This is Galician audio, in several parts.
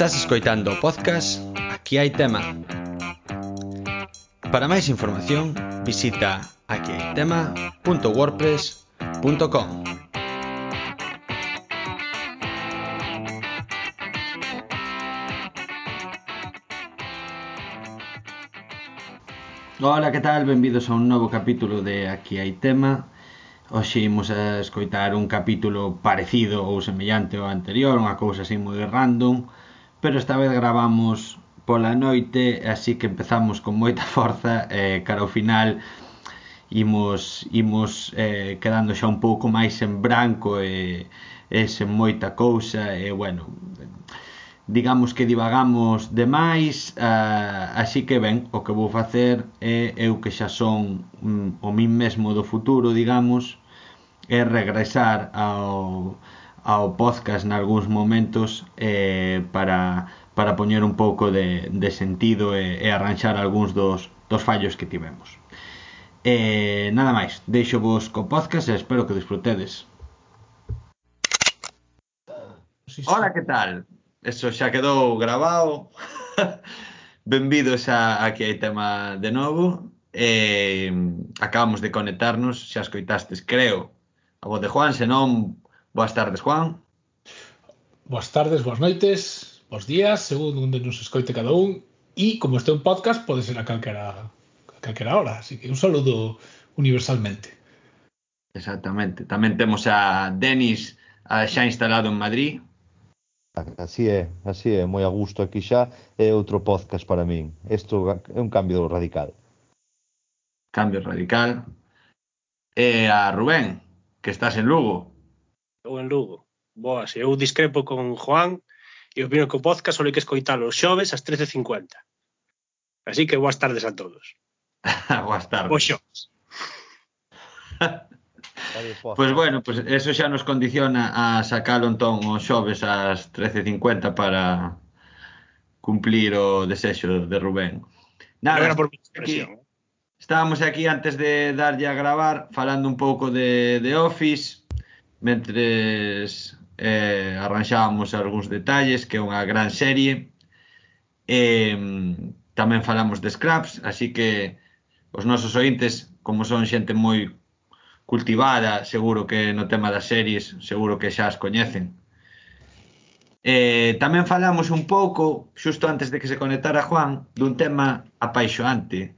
Estás escoitando o podcast Aquí hai tema. Para máis información, visita aquihaitema.wordpress.com. Ola, que tal? Benvidos a un novo capítulo de Aquí hai tema. Hoxe imos a escoitar un capítulo parecido ou semellante ao anterior, unha cousa así moi random, pero esta vez gravamos pola noite, así que empezamos con moita forza e eh, cara ao final. Imos, imos eh, quedando xa un pouco máis en branco e, e sen moita cousa e bueno, digamos que divagamos demais, uh, ah, así que ben, o que vou facer é eu que xa son um, o min mesmo do futuro, digamos, é regresar ao ao podcast nalgúns momentos eh, para, para poñer un pouco de, de sentido e, e arranxar algúns dos, dos fallos que tivemos. Eh, nada máis, deixo vos co podcast e espero que disfrutedes. Sí, sí. Hola, que tal? Eso xa quedou grabado. Benvidos a aquí hai tema de novo. Eh, acabamos de conectarnos, xa escoitastes, creo, a voz de Juan, senón Boas tardes, Juan. Boas tardes, boas noites, bos días, segundo onde nos escoite cada un. E como este é un podcast, pode ser a calquera, a calquera hora. Así que un saludo universalmente. Exactamente. Tamén temos a Denis xa instalado en Madrid. Así é, así é, moi a gusto aquí xa. É outro podcast para min. Isto é un cambio radical. Cambio radical. E a Rubén, que estás en Lugo ou en Lugo. Boas, eu discrepo con Juan e opino que o podcast só hai que escoitalo os xoves ás 13.50. Así que boas tardes a todos. boas tardes. Boas xoves. Pois pues bueno, pues eso xa nos condiciona a sacalo entón os xoves ás 13.50 para cumplir o desexo de Rubén. Nada, era por mi Aquí, eh. estábamos aquí antes de darlle a gravar falando un pouco de, de Office, mentres eh, arranxábamos algúns detalles, que é unha gran serie. Eh, tamén falamos de scraps, así que os nosos ointes, como son xente moi cultivada, seguro que no tema das series, seguro que xa as coñecen. Eh, tamén falamos un pouco, xusto antes de que se conectara Juan, dun tema apaixoante,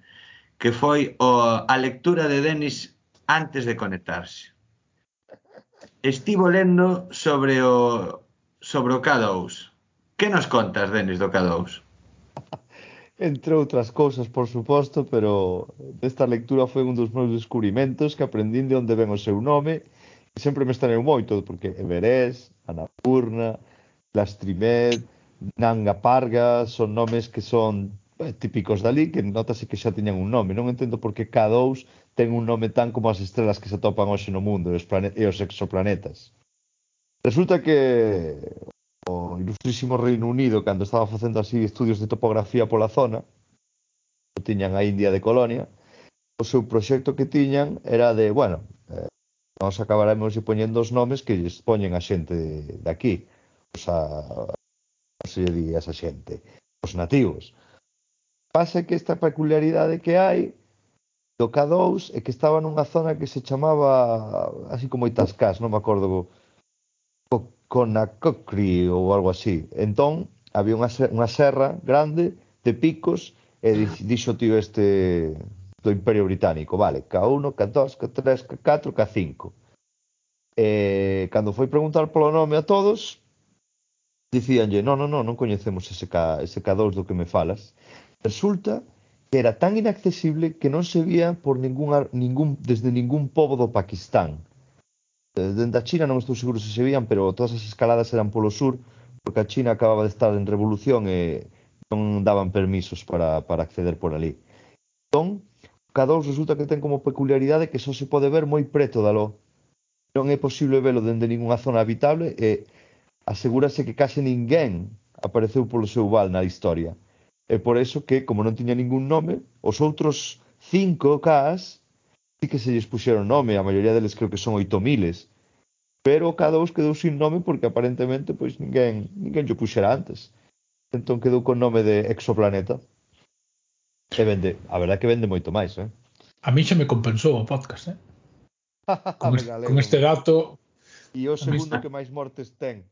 que foi o, a lectura de Denis antes de conectarse estivo lendo sobre o sobre o K2. Que nos contas, Denis, do K2? Entre outras cousas, por suposto, pero esta lectura foi un dos meus descubrimentos que aprendín de onde ven o seu nome e sempre me estaneu moito, porque Everest, Anapurna, Lastrimet, Nanga Parga son nomes que son típicos dali, que notase que xa tiñan un nome. Non entendo por que K2 ten un nome tan como as estrelas que se atopan hoxe no mundo e os, e os exoplanetas. Resulta que o ilustrísimo Reino Unido, cando estaba facendo así estudios de topografía pola zona, tiñan a India de colonia, o seu proxecto que tiñan era de, bueno, eh, nós acabaremos poñendo os nomes que lles poñen a xente de aquí, os a, non se lle di a esa xente, os nativos. Pasa que esta peculiaridade que hai do K2 e que estaba nunha zona que se chamaba así como Itascás, non me acordo co, Conacocri ou algo así. Entón, había unha, unha serra grande de picos e dixo tío este do Imperio Británico, vale, K1, K2, K3, K4, K5. E cando foi preguntar polo nome a todos, dicíanlle, non, non, non, non coñecemos ese, K, ese K2 do que me falas. Resulta que era tan inaccesible que non se vía por ningún, ningún, desde ningún pobo do Pakistán. Dende a China non estou seguro se se vían, pero todas as escaladas eran polo sur, porque a China acababa de estar en revolución e non daban permisos para, para acceder por ali. Entón, K2 resulta que ten como peculiaridade que só se pode ver moi preto da lo. Non é posible velo dende ningunha zona habitable e asegúrase que case ninguén apareceu polo seu val na historia. E por eso que, como non tiña ningún nome, os outros cinco Ks sí que se lles puxeron nome, a maioría deles creo que son oito miles. Pero o K2 quedou sin nome porque aparentemente pois ninguén, ninguén lle puxera antes. Entón quedou con nome de Exoplaneta. E vende, a verdade que vende moito máis, eh? A mí xa me compensou o podcast, eh? con, este, con este dato... E o segundo que máis mortes ten.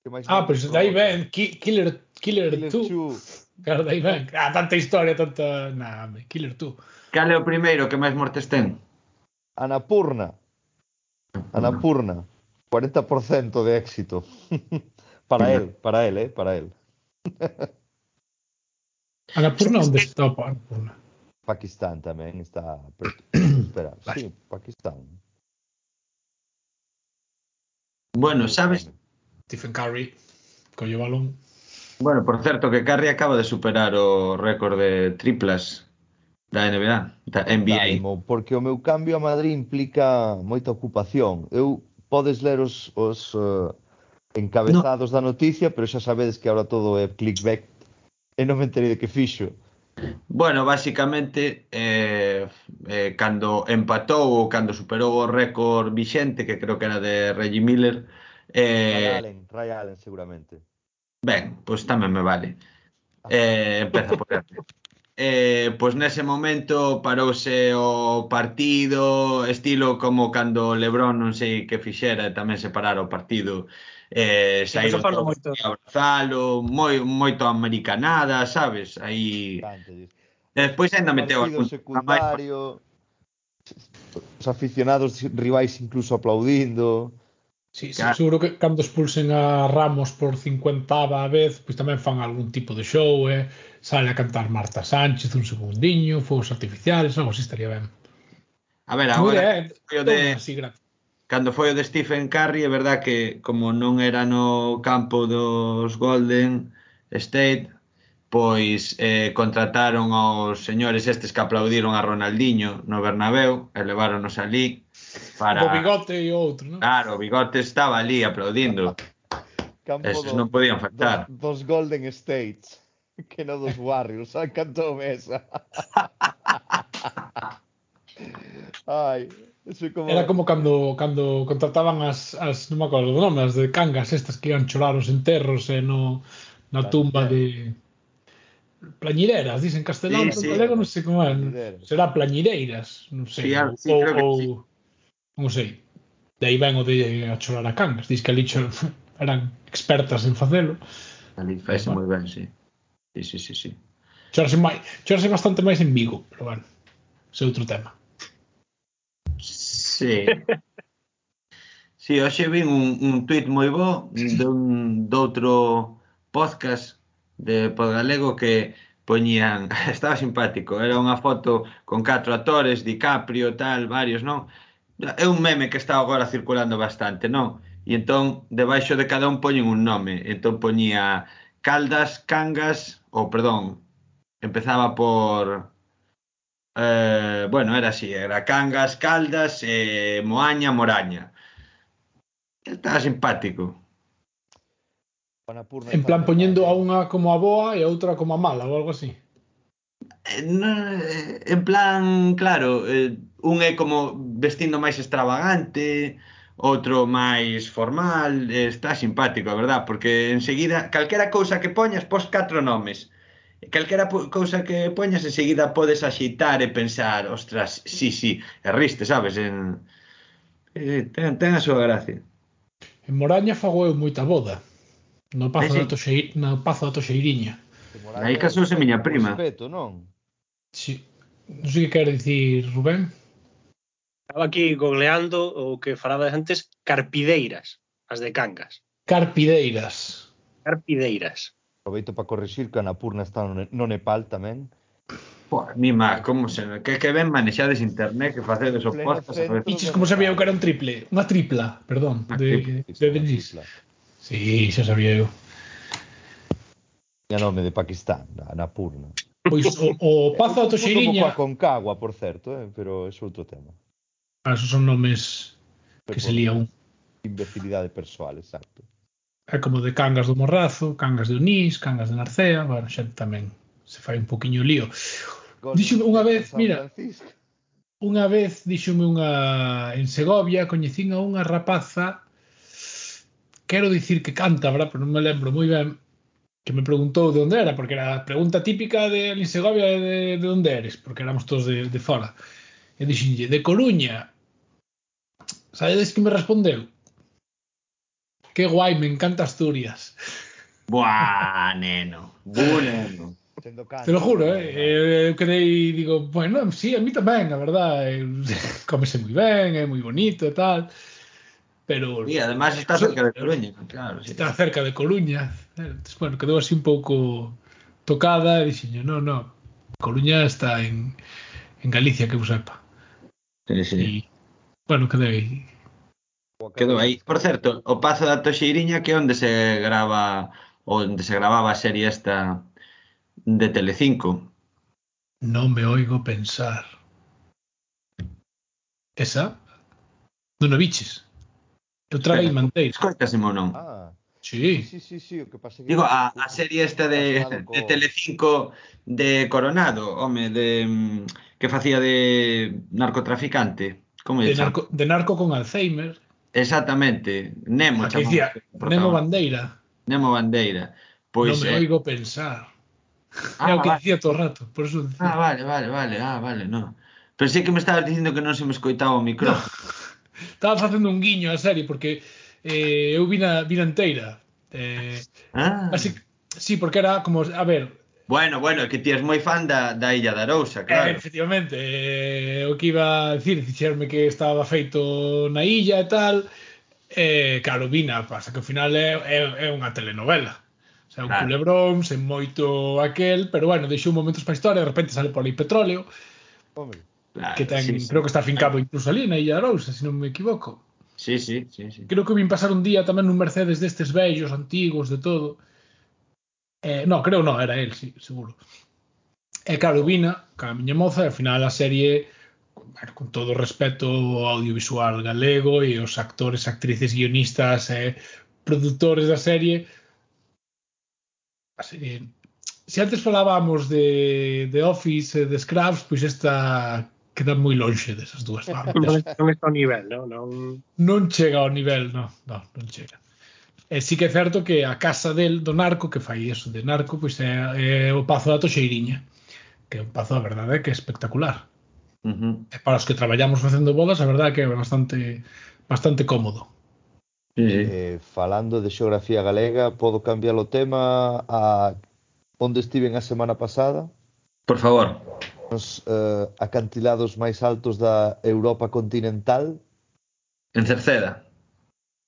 Que máis ah, pois pues, dai ven, Killer Killer, Killer 2. Two. Claro, de aí ven. Ah, tanta historia, tanta... Nah, Killer 2. Cal é o primeiro que máis mortes ten? Anapurna. Anapurna. 40% de éxito. para él, para él, eh, para él. Anapurna, onde está o Anapurna? Pakistán tamén está espera, sí, Pakistán. Bueno, sabes? Stephen Curry, colle balón. Bueno, por certo que Curry acaba de superar o récord de triplas da NBA, da NBA. Daimo, porque o meu cambio a Madrid implica moita ocupación. Eu podes ler os, os uh, encabezados no. da noticia, pero xa sabedes que agora todo é clickbait e non me enterei de que fixo. Bueno, basicamente eh, eh, cando empatou ou cando superou o récord vixente que creo que era de Reggie Miller eh, Ray Allen, Ray Allen seguramente Ben, pois tamén me vale. Ah. Eh, empeza por arte. Eh, pois nese momento parouse o partido, estilo como cando Lebron non sei que fixera, e tamén se parara o partido eh, saíron todos moito. a abrazalo, moi, moito americanada, sabes? Aí... Despois ainda meteu algún... secundario, os aficionados rivais incluso aplaudindo. Sí, claro. seguro que cando expulsen a Ramos por 50 a vez, pois tamén fan algún tipo de show, eh? sale a cantar Marta Sánchez un segundiño, fogos artificiales, algo así estaría ben. A ver, agora, Mire, foi o de, así, cando foi o de Stephen Curry, é verdad que como non era no campo dos Golden State, pois eh, contrataron aos señores estes que aplaudiron a Ronaldinho no Bernabéu, eleváronos ali, para... O bigote e outro, non? Claro, o bigote estaba ali aplaudindo. Campo Esos do, non podían faltar. Dos, dos Golden States, que non dos Warriors, a cantou mesa. Ai, Soy como... Era como cando, cando contrataban as, as non me acordo do nome, as de cangas estas que iban chorar os enterros e eh, no, na tumba de plañireras, dicen castelán, sí, sí. galego non sei como é. Será plañireiras, non sei. Sí, sí, ou, sí, ou, sí non sei, de aí ven o de a chorar a cangas, dis que ali eran expertas en facelo. Ali faise bueno. moi ben, sí. Sí, sí, sí, sí. Chorase, mai, chorase bastante máis en Vigo, pero bueno, ese outro tema. Sí. sí, hoxe vin un, un tuit moi bo dun, doutro podcast de Podgalego que poñían, estaba simpático, era unha foto con catro actores, DiCaprio, tal, varios, non? é un meme que está agora circulando bastante, non? E entón, debaixo de cada un poñen un nome. Entón poñía Caldas, Cangas, ou perdón, empezaba por... Eh, bueno, era así, era Cangas, Caldas, eh, Moaña, Moraña. Estaba simpático. En plan poñendo a unha como a boa e a outra como a mala ou algo así. Eh, no, eh, en plan, claro, eh, un é como vestindo máis extravagante, outro máis formal, está simpático, a verdad, porque enseguida calquera cousa que poñas pos catro nomes. Calquera cousa que poñas enseguida podes axitar e pensar, ostras, sí, sí, e riste, sabes, en eh, ten, ten a súa gracia. En Moraña fago eu moita boda. No Pazo, eh, sí. da, Toxeir, no Pazo da Toxeiriña. Aí casouse miña prima. Respeto, non? Si. Non sei que quer dicir, Rubén. Estaba aquí googleando o que falabas antes, carpideiras, as de Cangas. Carpideiras. Carpideiras. Aproveito para corrixir que a Napurna está no Nepal tamén. Pô, má, como se... Que, que ben manexades internet, que facedes o postas... Piches, como sabía eu que era un triple? Unha tripla, perdón. De, de, de tripla. Sí, xa sabía eu. Tiña nome de Pakistán, Anapurna. Pois o, o Pazo a Toxiriña... Como coa Concagua, por certo, eh? pero é outro tema. Ah, esos son nomes que se lía un. Imbecilidade persoal, exacto. É como de Cangas do Morrazo, Cangas de Onís, Cangas de Narcea, bueno, xente tamén se fai un poquinho lío. Dixome unha vez, mira, Francisco. unha vez díxome unha en Segovia, coñecín a unha rapaza quero dicir que cántabra, pero non me lembro moi ben, que me preguntou de onde era, porque era a pregunta típica de en Segovia de, de onde eres, porque éramos todos de, de fora. E dixenlle, de Coruña, Sabedes que me respondeu? Que guai, me encanta Asturias. Buah, neno. Bu, neno. Sendo canto, Te lo juro, eh? Eu quedei, digo, bueno, sí, a mí tamén, a verdad. eh, Cómese moi ben, é moi bonito e tal. Pero Y además está cerca de Coruña, claro. sí. está cerca de Coruña. Eh, Entonces, bueno, quedou así un pouco tocada e dixenlle, no, no, Coruña está en, en Galicia, que eu sepa. Sí, sí. E, Bueno, quedou aí. Quedou aí. Por certo, o Pazo da Toxeiriña que é onde se grava onde se gravaba a serie esta de Telecinco. Non me oigo pensar. Esa? Non o biches? Eu traga manteis. mantei. Escoitasimo non? Ah. Sí. Sí, sí, sí, o que pasa que Digo, a, a serie esta de, de Telecinco de Coronado, home, de mm, que facía de narcotraficante. Como de, narco, de narco con Alzheimer. Exactamente, Nemo. Dicía, Nemo Bandeira. Nemo Bandeira. Pois, non me eh... oigo pensar. Ah, é o que vale. dicía todo o rato, por eso decía. Ah, vale, vale, vale, ah, vale, no. Pensei que me estabas dicindo que non se me escoitaba o micrófono. No. Estaba facendo un guiño a serie porque eh, eu vina, vina inteira. Eh, ah. Así, sí, porque era como, a ver, Bueno, bueno, que ti és moi fan da, da Illa da Arousa, eh, claro. Eh, efectivamente, eh, o que iba a decir, dixerme que estaba feito na illa e tal, eh, claro, vina, pasa que ao final é, é, é unha telenovela. O sea, un claro. culebrón, sen moito aquel, pero bueno, deixou momentos para a historia, de repente sale por ali petróleo, Hombre. Claro, que ten, sí, sí. creo que está fincado incluso ali na Illa da Arousa, se non me equivoco. Sí, sí, sí, sí. Creo que vin pasar un día tamén nun Mercedes destes vellos, antigos, de todo. Eh, no, creo no, era él, sí, seguro. E claro, vina ca miña moza e ao final a serie bueno, con todo o respeto ao audiovisual galego e os actores, actrices, guionistas e produtores da serie a eh, serie se antes falábamos de, de Office e de Scraps, pois esta queda moi lonxe desas dúas. Non, non está ao nivel, non? Non, non chega ao nivel, non, non, non chega. E sí que é certo que a casa del do narco que fai eso de narco, pois é, é o Pazo da Toxeiriña, que é un pazo, a verdade, é que é espectacular. Uh -huh. E para os que traballamos facendo bodas, a verdade é que é bastante bastante cómodo. Sí, sí. Eh, falando de xeografía galega, podo cambiar o tema a onde estiven a semana pasada? Por favor. Os eh, acantilados máis altos da Europa continental. En Cerceda.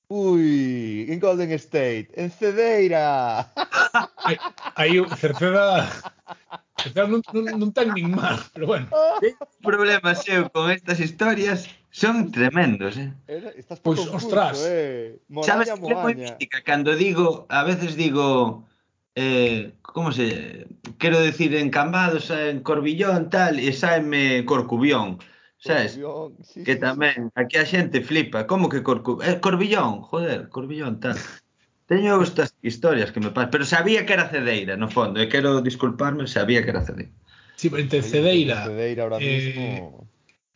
Ui, en Golden State, en Cedeira. Aí, aí Cerceda Cerceda non, non, non tan nin mar, pero bueno. Problemas eu con estas historias son tremendos, eh. eh estás pois, pues, ostras. Eh. Moraña, Sabes que é moi mística cando digo, a veces digo eh, como se quero decir en Cambados, en Corbillón, tal, e saeme Corcubión. Sabes? Sí, que tamén, aquí a xente flipa. Como que Corcu... Eh, Corbillón, joder, Corbillón, tal. Teño estas historias que me pasan. Pero sabía que era Cedeira, no fondo. Eh, e quero disculparme, sabía que era Cedeira. Sí, pero entre Cedeira... Cedeira ahora eh, mismo... Eh,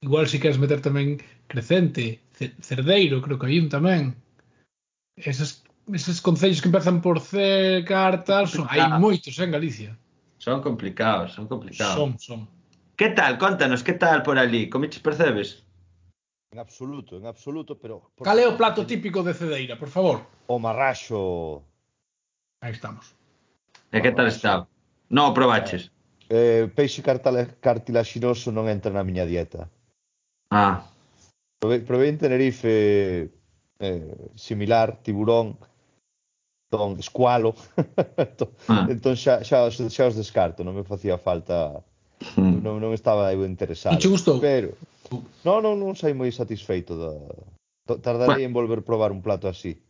igual si queres meter tamén Crecente, Cerdeiro, creo que hai un tamén. Esas, esos concellos que empezan por C, cartas, son, hai moitos en Galicia. Son complicados, son complicados. Son, son. Que tal? Contanos, que tal por ali? Comiches percebes? En absoluto, en absoluto, pero... Por... Cal é o plato típico de Cedeira, por favor? O marraxo. Aí estamos. E que tal está? Non o probaches? Eh, peixe cartilaxinoso non entra na miña dieta. Ah. Prove, provei en Tenerife eh, similar, tiburón, ton escualo. entón, ah. entón xa, xa, xa os descarto, non me facía falta Hmm. Non, non estaba eu interesado. Non gustou? Pero, uh. non, non, non sei moi satisfeito da... Tardarei bueno. en volver probar un plato así.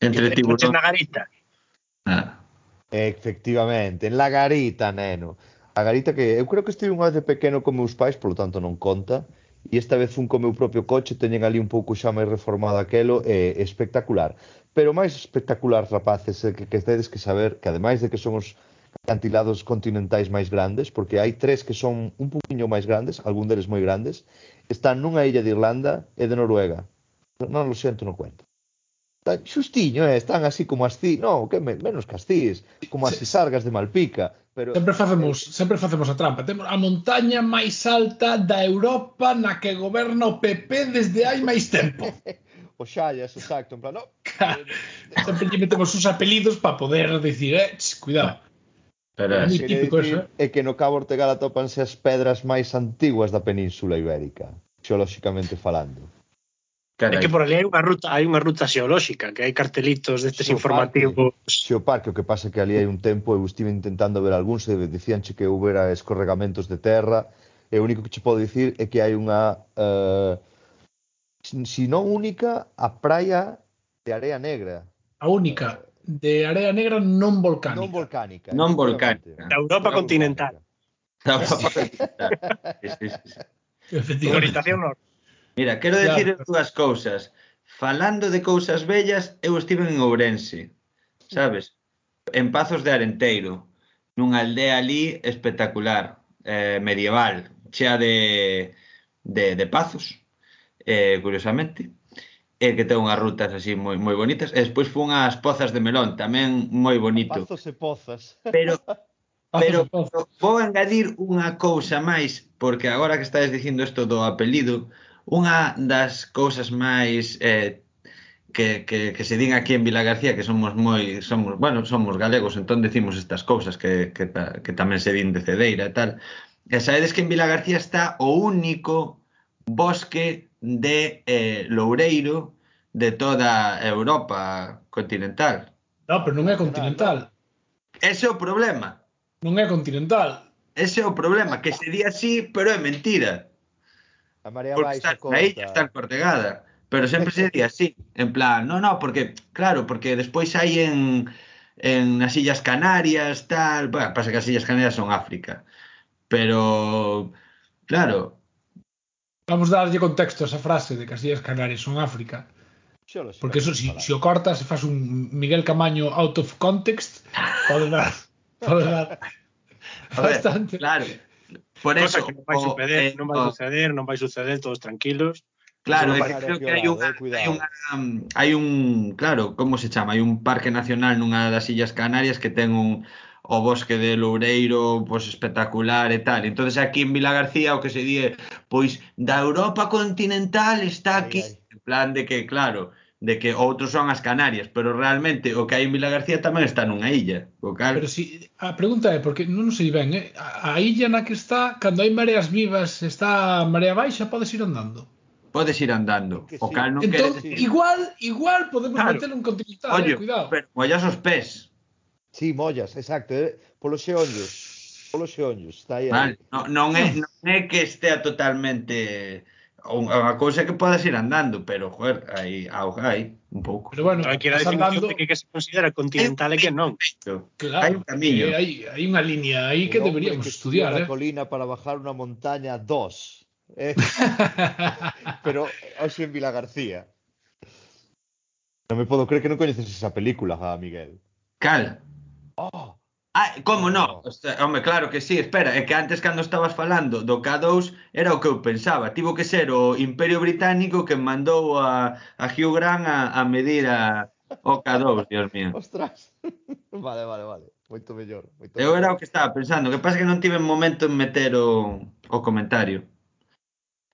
Entre tiburón. Na garita. Ah. Efectivamente, en la garita, neno. A garita que eu creo que estive unha vez de pequeno con meus pais, polo tanto non conta, e esta vez fun co meu propio coche, teñen ali un pouco xa máis reformado aquelo, é espectacular. Pero máis espectacular, rapaces, que, que tedes que saber que ademais de que son os acantilados continentais máis grandes, porque hai tres que son un poquinho máis grandes, algún deles moi grandes, están nunha illa de Irlanda e de Noruega. Non lo xento, non cuento. Está xustiño, eh? están así como as cis, non, que me, menos que as cis, como as sargas de Malpica. Pero, sempre facemos, eh, sempre facemos a trampa. Temos a montaña máis alta da Europa na que goberna o PP desde hai máis tempo. Oxallas, exacto, en plan, no. sempre lle metemos uns apelidos para poder dicir, eh, ch, cuidado. Pero é típico eso. É ¿eh? que no Cabo Ortegal atópanse as pedras máis antiguas da península ibérica, xeolóxicamente falando. Carai. É que por ali hai unha ruta, hai unha ruta xeolóxica, que hai cartelitos destes Xeoparque, informativos. Xeoparque, o que pasa é que ali hai un tempo eu estive intentando ver algúns e dicíanche que houbera escorregamentos de terra, e o único que che podo dicir é que hai unha uh, si non única a praia de Area Negra. A única de area negra non volcánica. Non volcánica. Non volcánica. Da Europa non continental. Da Europa continental. sí, sí, norte. Mira, quero decir dúas cousas. Falando de cousas bellas, eu estive en Ourense, sabes? En Pazos de Arenteiro, nunha aldea ali espectacular, eh, medieval, chea de, de, de pazos, eh, curiosamente e que ten unhas rutas así moi moi bonitas. E despois fun ás Pozas de Melón, tamén moi bonito. Pazos e Pozas. Pero pero vou engadir unha cousa máis, porque agora que estades dicindo isto do apelido, unha das cousas máis eh, que, que, que se din aquí en Vila García que somos moi somos, bueno, somos galegos, entón decimos estas cousas que, que, que tamén se din de Cedeira e tal. E sabedes que en Vila García está o único bosque de eh, loureiro de toda Europa continental. No, pero non é continental. Ese é o problema. Non é continental. Ese é o problema, que se di así, pero é mentira. A marea porque baixa está, a illa está cortegada. Pero sempre se di así, en plan, no, no, porque, claro, porque despois hai en, en as Illas Canarias, tal, bueno, pasa que as Illas Canarias son África. Pero, claro, Vamos darlle contexto a esa frase de que as Illas Canarias son África. Porque eso, si, si o cortas e faz un Miguel Camaño out of context, pode dar, pode dar a ver, bastante. Claro, por Cosa eso, que non vai suceder, eh, non vai suceder, non vai suceder, todos tranquilos. Claro, no creo que hai un, hai, unha, hai un, claro, como se chama? Hai un parque nacional nunha das Illas Canarias que ten un, o bosque de Loureiro, pois espectacular e tal. Entonces aquí en Vila García o que se di pois da Europa continental está aquí, ay, ay. en plan de que claro, de que outros son as Canarias, pero realmente o que hai en Vila García tamén está nunha illa. O cal... Pero si, a pregunta é, porque non sei ben, eh? a, a illa na que está, cando hai mareas vivas, está a marea baixa, podes ir andando? Podes ir andando. Que sí. O cal non entón, quere decir... Igual, igual podemos claro. meter un continental, eh, Oye, eh? cuidado. Pero mollas os pés. Sí, Mollas, exacto, eh, polos xeonllos. Polos xeonllos, está aí. Vale, aí. Non, é, non é que estea totalmente unha cousa que podas ir andando, pero joder, aí ao hai un pouco. Pero bueno, hai que ir andando de que, que se considera continental e que non. Claro, hai un camiño. Eh, hai, hai unha liña aí que deberíamos que estudiar, eh. colina para bajar unha montaña dos. Eh? pero hoxe en Vila García. Non me podo creer que non coñeces esa película, ah, Miguel. Cal? Oh. Ah, como non? Oh. O sea, home, claro que sí, espera, é que antes cando estabas falando do K2 era o que eu pensaba, tivo que ser o Imperio Británico que mandou a, a Hugh Grant a, a medir a, o K2, Dios mío. Ostras, vale, vale, vale, moito mellor. Moito eu era o que estaba pensando, que pasa que non tive momento en meter o, o comentario.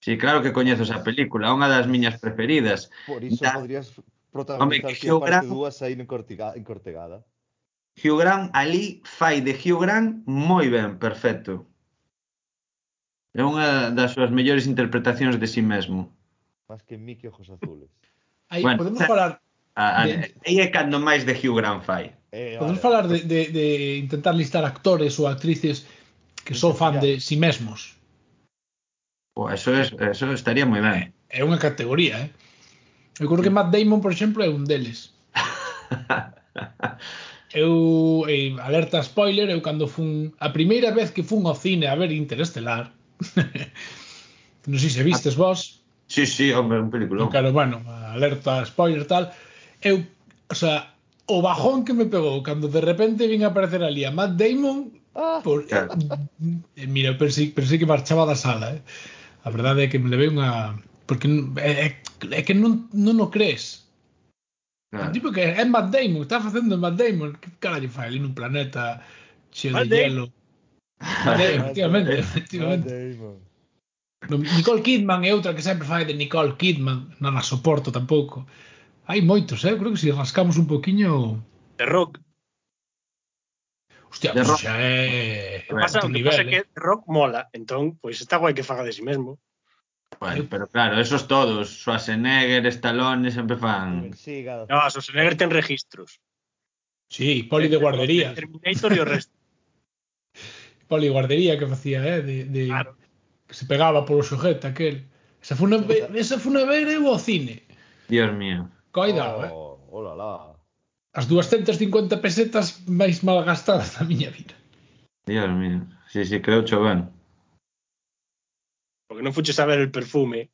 Sí, claro que coñezo esa película, unha das miñas preferidas. Por iso da... podrías protagonizar Home, que parte Grant... dúas aí en, Cortiga, en Cortegada. Hugh Grant ali fai de Hugh Grant moi ben, perfecto. É unha das súas mellores interpretacións de si sí mesmo. Más que Mickey Ojos Azules. Aí bueno, podemos falar... A, a, de... Aí é cando máis de Hugh Grant fai. Eh, podemos vale. falar de, de, de intentar listar actores ou actrices que son fan de si sí mesmos. Oh, eso, es, eso estaría moi ben. Eh, é unha categoría, eh? Eu creo que Matt Damon, por exemplo, é un deles. eu eh, alerta spoiler, eu cando fun a primeira vez que fun ao cine a ver Interestelar. non sei se vistes vos. Sí, sí, hombre, un película. Claro, bueno, alerta spoiler tal. Eu, o sea, o bajón que me pegou cando de repente vin aparecer ali a Matt Damon ah, por, eh, claro. eh, mira, pensei, pensei que marchaba da sala eh. a verdade é que me levei unha porque é, é, é que non, non o crees Ah. Tipo que é Matt Damon, está facendo Matt Damon. Que cara lle fai ali nun planeta cheo Matt de Damon. hielo? Matt Damon, efectivamente, efectivamente. Nicole Kidman é outra que sempre fai de Nicole Kidman, non a soporto tampouco. Hai moitos, eh? creo que se rascamos un poquinho... The Rock. Hostia, pues rock. xa é... O que pasa, o que nivel, pasa eh? que Rock mola, entón, pois pues, está guai que faga de si sí mesmo. Bueno, pero claro, esos todos, Schwarzenegger, Stallone, sempre fan... Sí, claro. No, Schwarzenegger ten registros. Sí, poli de guardería. Terminator e o resto. poli guardería que facía, eh, de, de claro. que se pegaba polo sujeto aquel. Esa foi unha esa foi unha ver eu ao cine. Dios mío. Coidado, eh. oh, eh. Hola lá. As 250 pesetas máis mal gastadas da miña vida. Dios mío. Sí, sí, creo que ben. Porque non fuches a ver el perfume.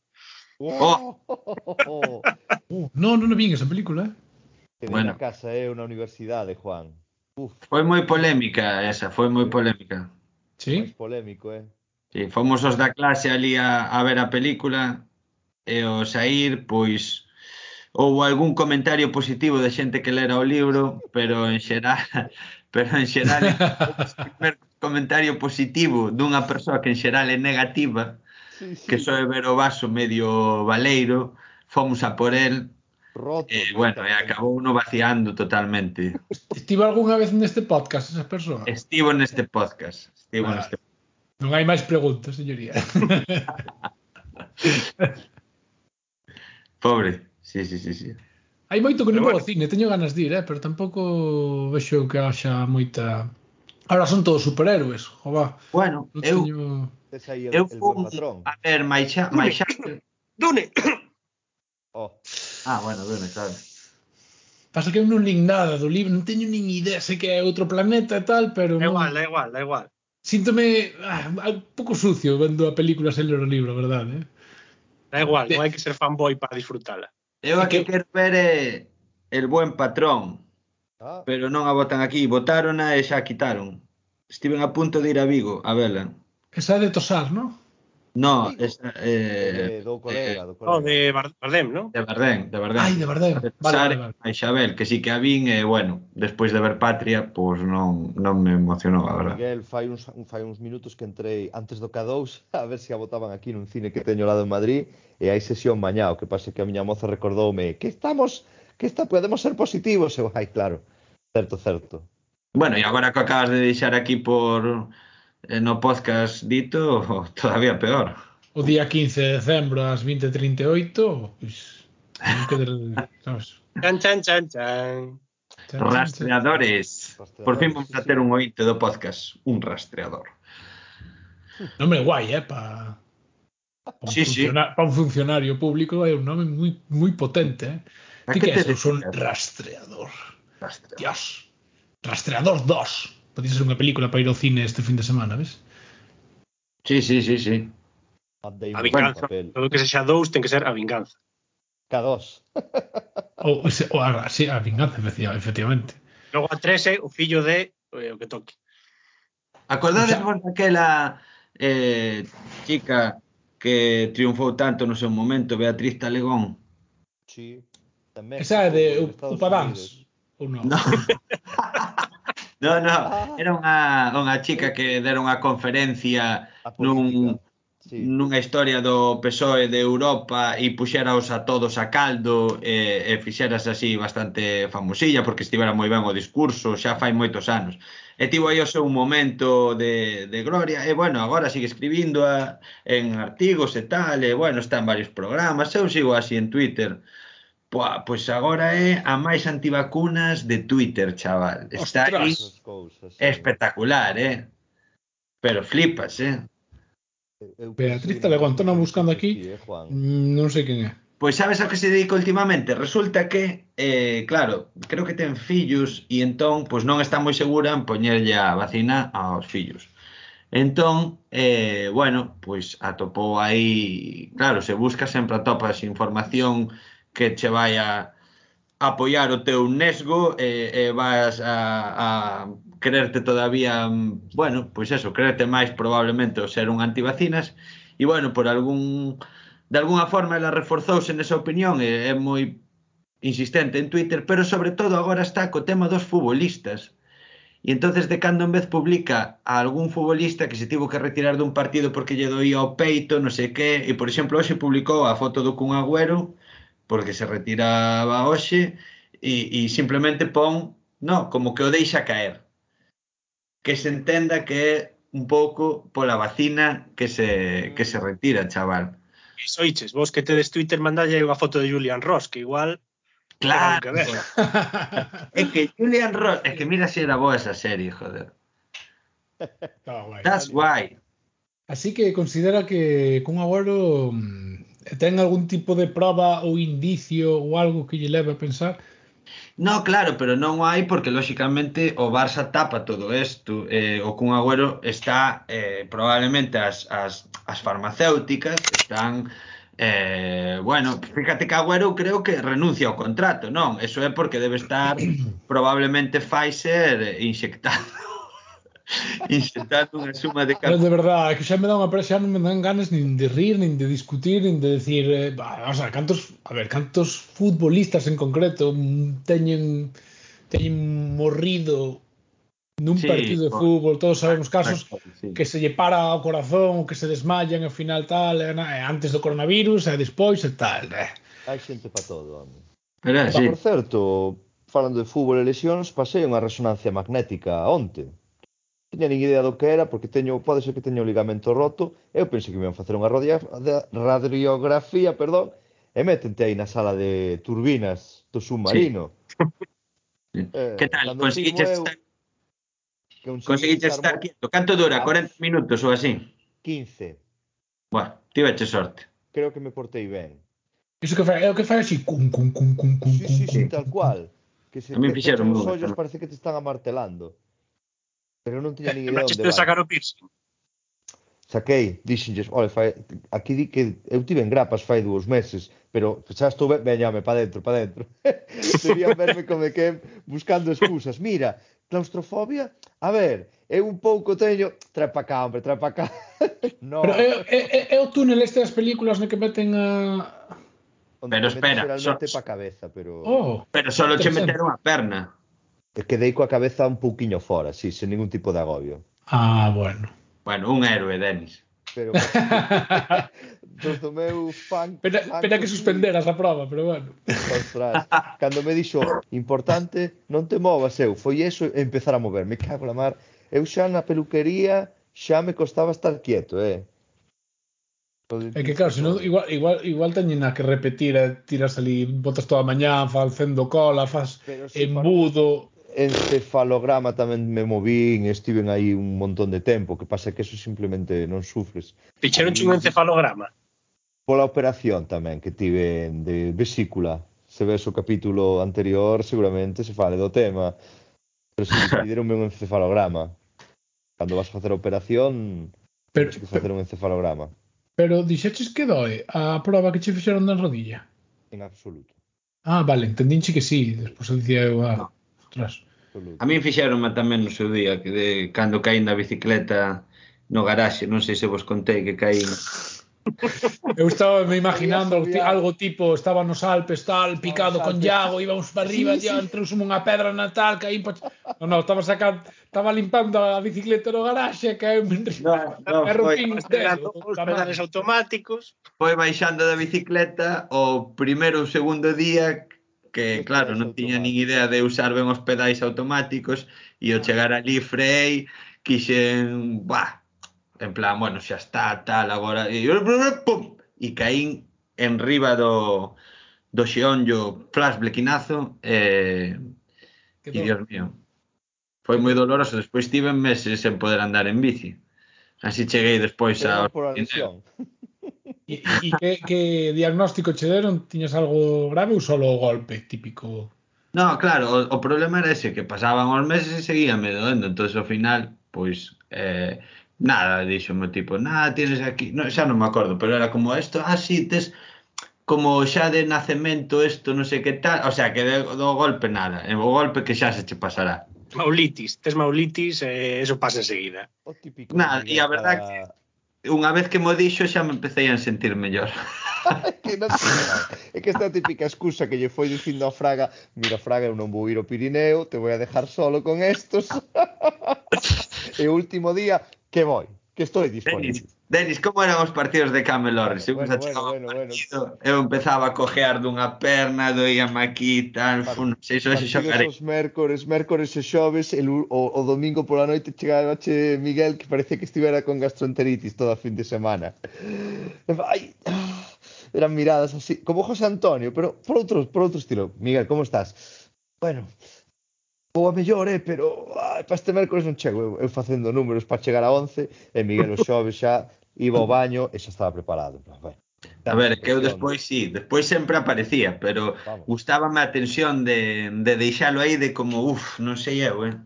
Oh. Oh. non, non a vin esa película. Que bueno. na casa é eh, unha universidade, Juan. Uf. Foi moi polémica esa, foi moi polémica. Sí? Polémico, eh. Sí, fomos os da clase ali a, a ver a película e ao sair, pois houve algún comentario positivo de xente que lera o libro, pero en xeral, pero en xeral o primer comentario positivo dunha persoa que en xeral é negativa sí, sí. que só é ver o vaso medio valeiro, fomos a por el, Roto, eh, bueno, e acabou no vaciando totalmente. Estivo algunha vez neste podcast esa persoa? Estivo neste podcast. Estivo vale. neste... Non hai máis preguntas, señoría. Pobre, sí, sí, sí, sí. Hai moito que non vou ao cine, teño ganas de ir, eh, pero tampouco vexo que haxa moita... Ahora son todos superhéroes, jova. Bueno, non eu... Teño tes aí el, eu fun, buen patrón. A ver, Maixá... xa. Dune! Oh. Ah, bueno, Dune, claro. Pasa que eu non lin nada do libro, non teño nin idea, sei que é outro planeta e tal, pero... É igual, da igual, da igual. Síntome ah, un pouco sucio vendo a película sen ler o libro, verdade? Eh? Da igual, non hai que ser fanboy para disfrutala. Eu a que quero ver é El buen patrón. Ah. Pero non a botan aquí, botaron e xa a quitaron. Estiven a punto de ir a Vigo a vela. Esa é de tosar, ¿no? No, es eh, de, do colega, do colega. O de eh, Bardem, ¿no? De Bardem, de Bardem. Ai, de Bardem. De vale, vale, vale. A Isabel, que sí que a vin, e eh, bueno, despois de ver Patria, pois pues non, non me emocionou, a verdad. Miguel, fai uns, un, fai uns minutos que entrei antes do K2 a ver se a botaban aquí nun cine que teño lado en Madrid e hai sesión mañá, o que pasa que a miña moza recordoume que estamos, que está, podemos ser positivos, eu, ai, claro, certo, certo. Bueno, e agora que acabas de deixar aquí por eh, no podcast dito, todavía peor. O día 15 de decembro ás 20.38, pois... Pues, sabes? Chan, chan, chan, chan. chan rastreadores. rastreadores. Por fin vamos a ter un ointe do podcast, un rastreador. Nome guai, eh, pa... Para un, sí, funciona... sí. pa un funcionario público é un nome moi moi potente, eh. Ti que, que é? Son rastreador. Rastreador. Dios. Rastreador 2 podía ser unha película para ir ao cine este fin de semana, ves? Sí, sí, sí, sí. A vinganza. Bueno, todo que se xa dous ten que ser a vinganza. K2. ou, ou a, sí, a vinganza, efectivamente. Logo a 13, o fillo de o que toque. Acordades vos daquela eh, chica que triunfou tanto no seu momento, Beatriz Talegón? Sí, tamén. Esa é de Upadans, ou non? No. No, no, ah. era unha, unha chica que dera unha conferencia nun, sí. nunha historia do PSOE de Europa e puxeraos a todos a caldo e, e fixeras así bastante famosilla porque estivera moi ben o discurso xa fai moitos anos. E tivo aí o seu momento de, de gloria e bueno, agora sigue escribindo a, en artigos e tal e bueno, está en varios programas. Eu sigo así en Twitter Pua, pois agora é a máis antivacunas de Twitter, chaval. Está aí cousas, espectacular, eh? Pero flipas, eh? Eu, Beatriz Talegón, están buscando aquí, aquí eh, mm, non sei quen é. Pois sabes a que se dedica últimamente? Resulta que, eh, claro, creo que ten fillos e entón pois non está moi segura en poñerlle a vacina aos fillos. Entón, eh, bueno, pois atopou aí, claro, se busca sempre atopas información que che vai a, apoiar o teu nesgo e, e vas a, a creerte todavía, bueno, pois eso, creerte máis probablemente o ser un antivacinas e bueno, por algún de alguna forma ela reforzouse nesa opinión e é moi insistente en Twitter, pero sobre todo agora está co tema dos futbolistas. E entonces de cando en vez publica a algún futbolista que se tivo que retirar dun partido porque lle doía o peito, non sei que, e por exemplo, hoxe publicou a foto do Kun Agüero porque se retiraba hoxe e, e simplemente pon, no, como que o deixa caer. Que se entenda que é un pouco pola vacina que se, que se retira, chaval. Soiches, vos que tedes Twitter mandalle unha foto de Julian Ross, que igual Claro. Que ver. é que Julian Ross, é que mira se era boa esa serie, joder. Estaba guai. That's why. Así que considera que cun abuelo ten algún tipo de prova ou indicio ou algo que lle leve a pensar? No, claro, pero non hai porque lóxicamente o Barça tapa todo isto. Eh, o Kun Agüero está eh, probablemente as, as, as farmacéuticas están Eh, bueno, fíjate que Agüero creo que renuncia ao contrato, non? Eso é porque debe estar probablemente Pfizer inxectado inxectando unha suma de carbono. Pero de verdade, que xa me dá unha presa, non me dan ganas nin de rir, nin de discutir, nin de decir, eh, bah, o sea, cantos, a ver, cantos futbolistas en concreto teñen teñen morrido nun sí, partido de fútbol, todos sabemos casos sí. que se lle para o corazón, que se desmayan ao final tal, eh, antes do coronavirus, e despois e tal. Eh. Hai xente para todo, home. Pero, sí. Por certo, falando de fútbol e lesións, pasei unha resonancia magnética onte. Tiña nin idea do que era porque teño, pode ser que teño o ligamento roto. Eu pensei que me iban facer unha radiografía, perdón, e métente aí na sala de turbinas do submarino. Sí. Eh, que tal? Conseguiches estar... Que Conseguiches estar quieto. Canto dura? 40 minutos ou así? 15. Bueno, tiveche sorte. Creo que me portei ben. Iso que fai, é o que fai así, cum, cum, cum, cum, cum, sí, cum, sí, sí, tal cual. Que se a mí fixeron os ollos parece que te están amartelando pero non tiña eh, ni idea onde vai. sacar o piercing? Saquei, dixenlles, ole, fai, aquí di que eu tive en grapas fai dúos meses, pero xa estou ben, veñame, pa dentro, pa dentro. Sería verme como que buscando excusas. Mira, claustrofobia, a ver, eu un pouco teño, trae pa cá, hombre, trae pa cá. no. Pero é, é, é, é o túnel este das películas no que meten a... Onde pero espera, so... pa cabeza, pero... Oh, pero só che meteron a perna. E quedei coa cabeza un pouquiño fora, sí, sen ningún tipo de agobio. Ah, bueno. Bueno, un héroe, Denis. Pero dos do meu fan... Pena, fan pena que suspenderas a prova, pero bueno. Ostras, cando me dixo importante, non te movas eu. Foi eso empezar a mover. Me cago na mar. Eu xa na peluquería xa me costaba estar quieto, eh. Pois- é que claro, senón, igual, igual, igual teñena que repetir, eh, tiras ali, botas toda a mañá, facendo cola, fas Pero embudo, encefalograma tamén me movín, estiven aí un montón de tempo, que pasa que eso simplemente non sufres. Picharon un encefalograma? Pola operación tamén que tive de vesícula. Se ves o capítulo anterior, seguramente se fale do tema. Pero se pidieronme un encefalograma. Cando vas a facer a operación, pero, tens que facer un encefalograma. Pero dixeches que doe a proba que che fixeron na rodilla? En absoluto. Ah, vale, entendinche que sí. Despois dicía eu, ah, no Ostras. A min fixeronme tamén no seu día que de, cando caín da bicicleta no garaxe, non sei se vos contei que caín Eu estaba me imaginando algo tipo, estaba nos Alpes tal, picado con Iago, íbamos para arriba, sí, sí. unha pedra na tal, caí pa... No, no, estaba sacando, estaba limpando a bicicleta no garaxe, caí en no, no, me rompín os dedos, os pedales automáticos. Foi baixando da bicicleta o primeiro ou segundo día que claro, non tiña nin idea de usar ben os pedais automáticos e ao chegar ali frei, quixen, bah, en plan, bueno, xa está, tal, agora, e, pum, e caín en riba do, do xeonllo flash blequinazo, e, e dios mío, foi moi doloroso, despois tive meses sen poder andar en bici. Así cheguei despois a... Por adicción. E, e que, que diagnóstico che deron? Tiñas algo grave ou só o golpe típico? No, claro, o, o problema era ese, que pasaban os meses e seguía me doendo, entón ao final, pois, eh, nada, dixome tipo, nada, tienes aquí, no, xa non me acordo, pero era como esto, ah, sí, tes como xa de nacemento isto, non sei que tal, o sea, que de, do golpe nada, o golpe que xa se che pasará. Maulitis, tes maulitis, eh, eso pasa enseguida. O típico. Nada, e a verdad que unha vez que mo dixo xa me empecé a sentir mellor. que non é que esta típica excusa que lle foi dicindo a Fraga, mira Fraga, eu non vou ir ao Pirineo, te vou a dejar solo con estos. e o último día que voi, que estou disponible. Venis. Denis, como eran os partidos de Camel Orris? Eu bueno, bueno, bueno, bueno. eu empezaba a cojear dunha perna, doíame aquí, tal, fun, sei so se xogarei. Os mércores, mércores e xoves, el, o, o domingo pola noite chegaba che Miguel que parece que estivera con gastroenteritis toda a fin de semana. Ai, ah", eran miradas así, como José Antonio, pero por outros, por outro estilo. Miguel, como estás? Bueno, Vou a mellor, eh, pero ai, para este mércoles non chego eu, eu facendo números para chegar a 11 e Miguel o xove xa iba ao baño e xa estaba preparado. Ben, a ver, que eu despois sí, despois sempre aparecía, pero Vamos. gustábame a tensión de, de deixalo aí de como, uff, non sei eu, eh.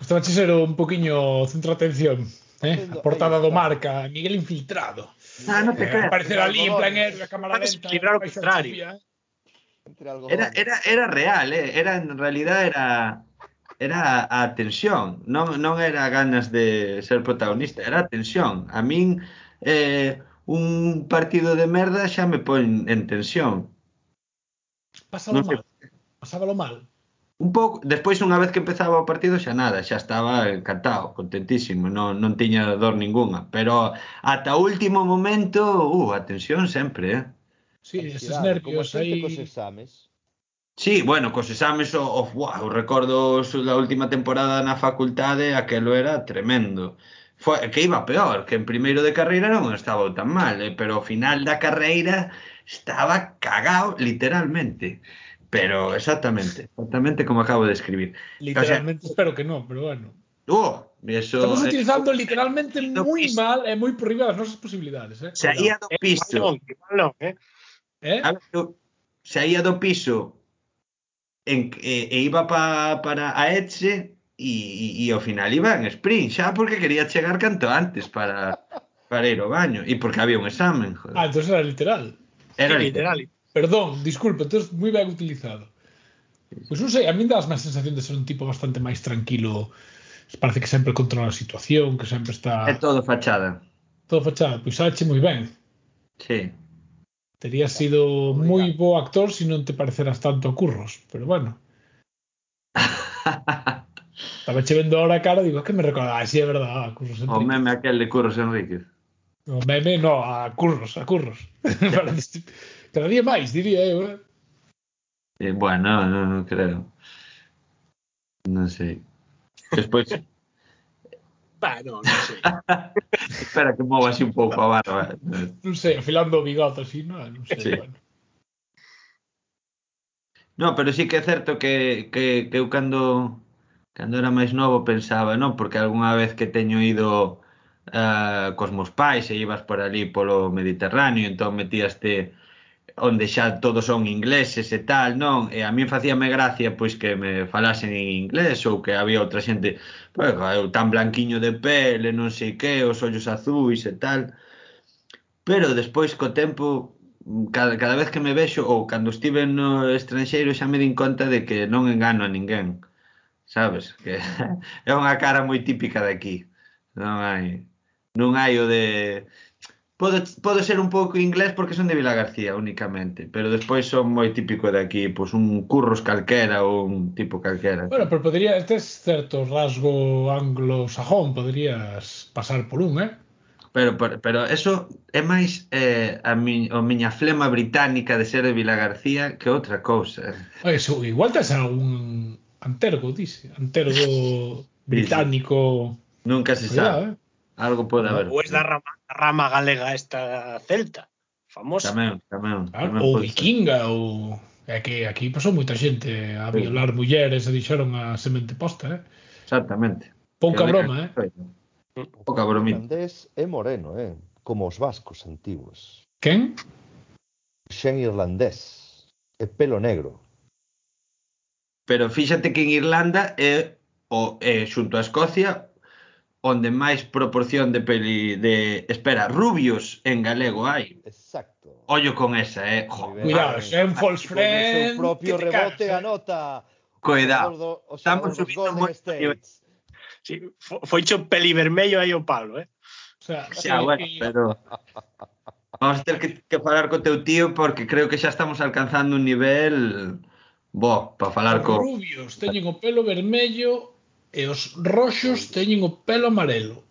Estaba ser un poquinho centro atención, eh? A portada do marca, Miguel infiltrado. Ah, non te eh, creas. Aparecer ali en plan eh, er, a cámara lenta. Librar o contrario. eh? entre algo era, era, era real, eh? era en realidad era era a tensión, non, non era ganas de ser protagonista, era a tensión. A min eh, un partido de merda xa me pon en tensión. Pasalo non mal. Pasábalo mal. Un pouco, despois unha vez que empezaba o partido xa nada, xa estaba encantado, contentísimo, non, non tiña dor ningunha, pero ata o último momento, uh, a tensión sempre, eh. Sí, eses nervios aí. Cos exames. Sí, bueno, cos exames o, o, wow, recordos da última temporada na facultade, aquelo era tremendo foi, que iba peor, que en primeiro de carreira non estaba tan mal, eh, pero ao final da carreira estaba cagao literalmente. Pero exactamente, exactamente como acabo de escribir. Literalmente o sea, espero que non, pero bueno. Oh, eso, Estamos utilizando eso, literalmente no moi mal eh, e moi por riba das nosas posibilidades. Eh? Saía do piso. Eh, no, eh, no, eh. Eh? Saía do piso en, e, e iba pa, para a Etxe e, e, e ao final iba en sprint xa porque quería chegar canto antes para, para ir ao baño e porque había un examen joder. ah, entonces era literal. Era literal. literal. Perdón, disculpe, entonces moi ben utilizado. Pois pues non sei, a mí das má sensación de ser un tipo bastante máis tranquilo. Parece que sempre controla a situación que sempre está... É todo fachada. Todo fachada, pois sache moi ben. Sí. Terías sido moi bo actor se non te pareceras tanto a curros, pero bueno. Estaba che vendo ahora a cara, digo, es que me recordaba, ah, sí, é verdade, a Curros Enríquez. O meme aquel de Curros Enríquez. O meme, no, a Curros, a Curros. Cada día máis, diría eu, eh? eh bueno, non, non creo. Non sei. Despois... bah, non, non sei. Espera que mova así un pouco a barba. non sei, afilando o bigote así, non, non sei, sí. bueno. No, pero sí que é certo que, que, que eu cando Cando era máis novo pensaba, non? Porque algunha vez que teño ido uh, cos meus pais e ibas por ali polo Mediterráneo, entón metíaste onde xa todos son ingleses e tal, non? E a min facíame gracia pois que me falasen en inglés ou que había outra xente, pois, eu tan blanquiño de pele, non sei que, os ollos azuis e tal. Pero despois co tempo cada, cada vez que me vexo ou cando estive no estranxeiro xa me din conta de que non engano a ninguén sabes? Que é unha cara moi típica de aquí. Non hai non hai o de Podo, podo ser un pouco inglés porque son de Vila García únicamente, pero despois son moi típico de aquí, pois un curros calquera ou un tipo calquera. Bueno, pero podría, este es certo rasgo anglosajón, podrías poderías pasar por un, eh? Pero, pero, pero eso é máis eh, a, mi, a miña flema británica de ser de Vila García que outra cousa. Eso, igual tes algún Antergo, dice. Antergo británico. Nunca se sabe. Eh. Algo pode haber. Ou es da rama, rama galega esta celta, famosa. Tamén, tamén. tamén ou vikinga, ou... É que aquí pasou moita xente a sí. violar mulleres e dixeron a semente posta, eh? Exactamente. Pouca que broma, eh? Pouca bromita. Irlandés é moreno, eh? Como os vascos antigos. Quen? Xen irlandés. É pelo negro. Pero fíxate que en Irlanda é o é xunto a Escocia onde máis proporción de peli de espera, rubios en galego hai. Exacto. Ollo con esa, eh. Jo, Cuidado, sen false friend. o propio rebote eh. anota. Cuidado. Estamos subindo moito. Sí, foi cho peli vermello aí o palo, eh. O sea, xa, sí, bueno, pero Vamos ter que, que falar co teu tío porque creo que xa estamos alcanzando un nivel Bo, para falar co... Os rubios teñen o pelo vermello e os roxos teñen o pelo amarelo.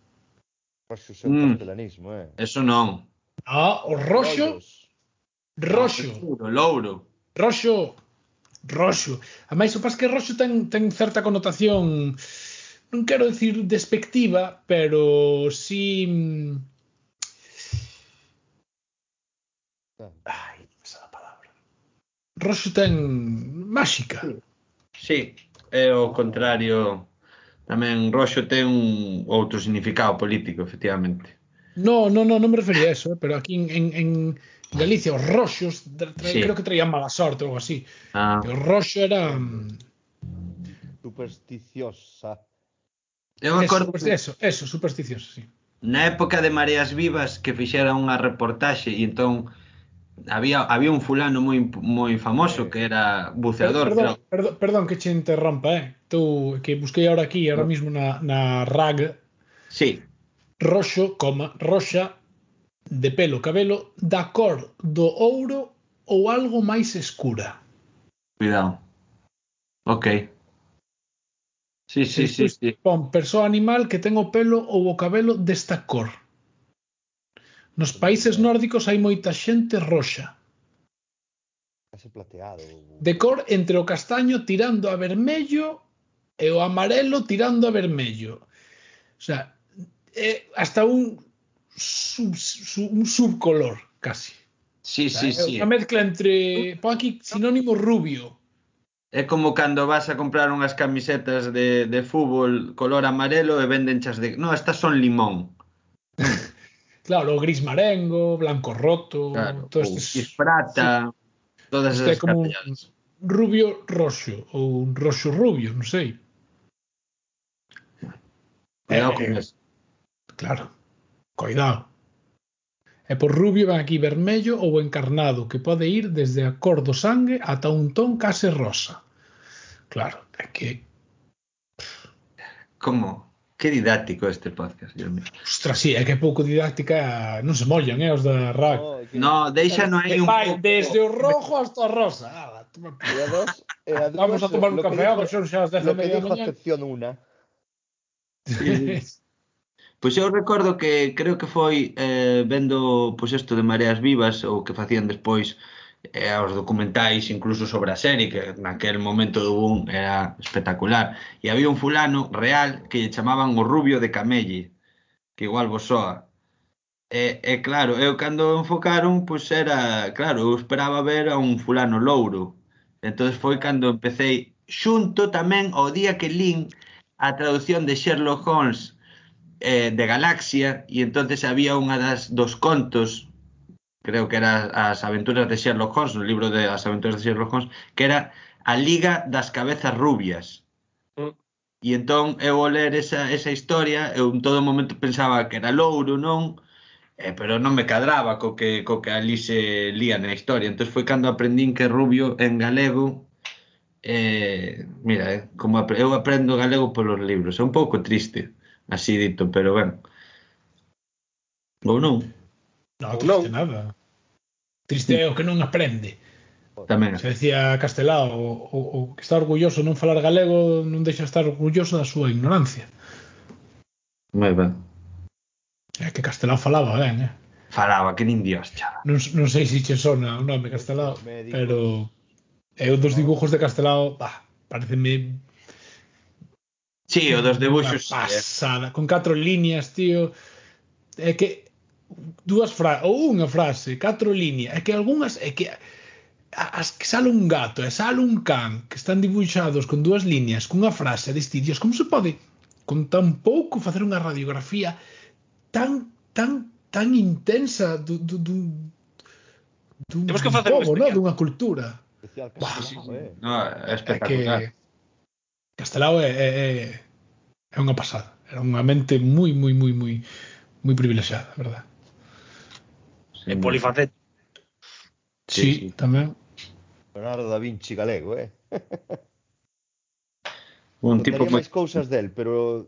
Roxos é mm. eh? Eso non. Ah, o roxo... Roxo. Ah, o louro. Roxo. Roxo. A máis, o pas que roxo ten, ten certa connotación non quero dicir despectiva, pero si... Mm, Ai, Roxo ten máxica. Sí, é o contrario. Tamén Roxo ten un outro significado político, efectivamente. No, no, no, non me refería a eso, eh, pero aquí en, en, en Galicia os roxos trae, sí. creo que traían mala sorte ou algo así. Ah. O roxo era mm, supersticiosa. Eu acordo eso, eso, eso, supersticiosa, sí. Na época de Mareas Vivas que fixera unha reportaxe e entón había, había un fulano moi, moi famoso que era buceador. Perdón, pero... perdón, perdón que che interrompa, eh. Tú, que busquei ahora aquí, ahora mismo na, na RAG. Sí. Roxo, coma, roxa, de pelo, cabelo, da cor do ouro ou algo máis escura. Cuidado. Ok. Sí, sí, sí, sí. Pon, persoa animal que ten o pelo ou o cabelo desta cor. Nos países nórdicos hai moita xente roxa. Case plateado. De cor entre o castaño tirando a vermello e o amarelo tirando a vermello. O sea, é hasta un, sub, sub, un subcolor casi. Sí, o sea, sí, é sí. Unha mezcla entre, pon aquí sinónimo rubio. É como cando vas a comprar unhas camisetas de, de fútbol color amarelo e vendenchas de... No, estas son limón. Claro, o gris marengo, blanco roto, claro, todo estes, prata, sí, todas esas como un rubio roxo ou un roxo rubio, non sei. Cuidado eh, con eso. Claro. Cuidado. E por rubio van aquí vermello ou encarnado, que pode ir desde a cor do sangue ata un ton case rosa. Claro, é que... Como? Que didáctico este podcast, Dios mío. Ostras, sí, é que pouco didáctica non se mollan, eh, os da RAC. No, que... No, deixa no hai eh, un vai pouco... desde o rojo hasta o rosa. Ah, toma... e a dos, e a dos, Vamos a tomar un café, vamos, son xa as 10 da media mañá. sección una. Sí. Pois eu recordo que creo que foi eh, vendo pois isto de Mareas Vivas ou que facían despois e aos documentais incluso sobre a serie que naquel momento do boom era espectacular. E había un fulano real que lle chamaban o rubio de Camelle que igual vos soa. E, e claro, eu cando enfocaron pois era, claro, eu esperaba ver a un fulano louro. Entón foi cando empecé xunto tamén ao día que lin a traducción de Sherlock Holmes eh, de Galaxia e entonces había unha das dos contos creo que era As aventuras de Sherlock Holmes, o libro de As aventuras de Sherlock Holmes, que era A Liga das Cabezas Rubias. Mm. E entón eu ao ler esa, esa historia, eu en todo momento pensaba que era louro, non? Eh, pero non me cadraba co que, co que ali se lía na historia. Entón foi cando aprendín que rubio en galego eh, mira, eh, como ap eu aprendo galego polos libros, é un pouco triste, así dito, pero ben. Ou non? No, triste non. nada. Triste é o que non aprende. Tamén. Se decía Castelao, o, o, o que está orgulloso non falar galego non deixa estar orgulloso da súa ignorancia. Moi ben. É que Castelao falaba ben, eh? Falaba, que nin dios, chava. Non, non sei se che sona o nome Castelao, pero eu dos dibujos de Castelao, bah, pareceme Sí, o dos debuxos. Pasada, con catro líneas, tío. É que dúas frases ou unha frase, catro líneas, é que algunhas é que as que sale un gato e sale un can que están dibuixados con dúas líneas, cunha frase deste dios, como se pode con tan pouco facer unha radiografía tan tan tan intensa do, du, du, dun, Temos que facer povo, no? dunha cultura. Bah, sí, sí. Eh. No, é espectacular. Que Castelao é, é, é unha pasada. Era unha mente moi, moi, moi, moi, moi privilexiada, verdad? é mm. polifacético. Sí, sí, sí, tamén. Leonardo da Vinci galego, eh? un tipo moi... máis cousas del, pero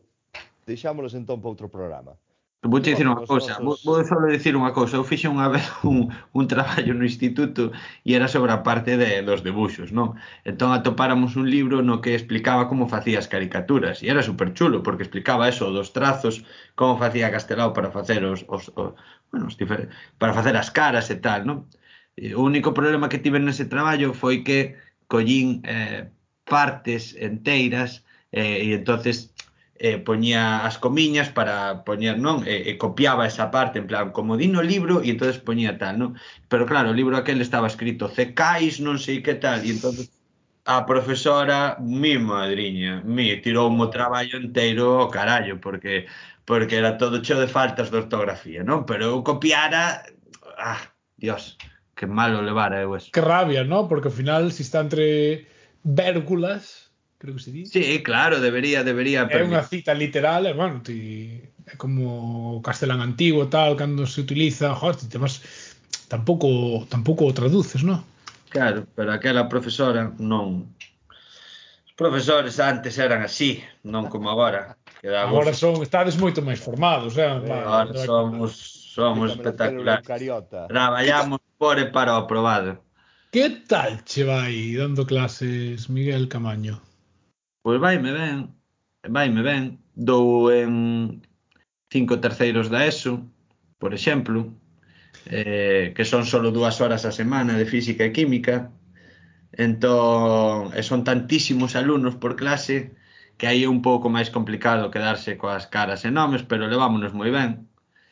deixámolos entón para outro programa. Vou te dicir unha cousa, nosos... vou só dicir unha cousa, eu fixe unha vez un, un traballo no instituto e era sobre a parte de, dos debuxos, non? Entón atopáramos un libro no que explicaba como facía as caricaturas e era super chulo porque explicaba eso dos trazos, como facía Castelao para facer os, os, os, bueno, para facer as caras e tal, non? O único problema que tive nese traballo foi que collín eh, partes enteiras eh, e entonces eh, poñía as comiñas para poñer, non? E, e copiaba esa parte, en plan, como di no libro, e entonces poñía tal, non? Pero claro, o libro aquel estaba escrito cecais, non sei que tal, e entonces a profesora, mi madriña, mi, tirou o traballo inteiro ao carallo, porque porque era todo cheo de faltas de ortografía, non? Pero eu copiara, ah, dios, que malo levara eu eso. Que rabia, non? Porque ao final, se si está entre vérgulas, creo que se di. Sí, claro, debería, debería. É unha cita literal, e, bueno, ti, é como o castelán antigo, tal, cando se utiliza, joder, ti temas, tampouco, tampouco o traduces, non? Claro, pero aquela profesora non... Os profesores antes eran así, non como agora. Quedamos... Agora son, estades moito máis formados, eh? eh agora somos, somos espectaculares. Traballamos por e para o aprobado. Que tal che vai dando clases, Miguel Camaño? Pois vaime ben, vaime ben. Dou en cinco terceiros da ESO, por exemplo eh, que son solo dúas horas a semana de física e química, entón, e son tantísimos alumnos por clase que aí é un pouco máis complicado quedarse coas caras e nomes, pero levámonos moi ben.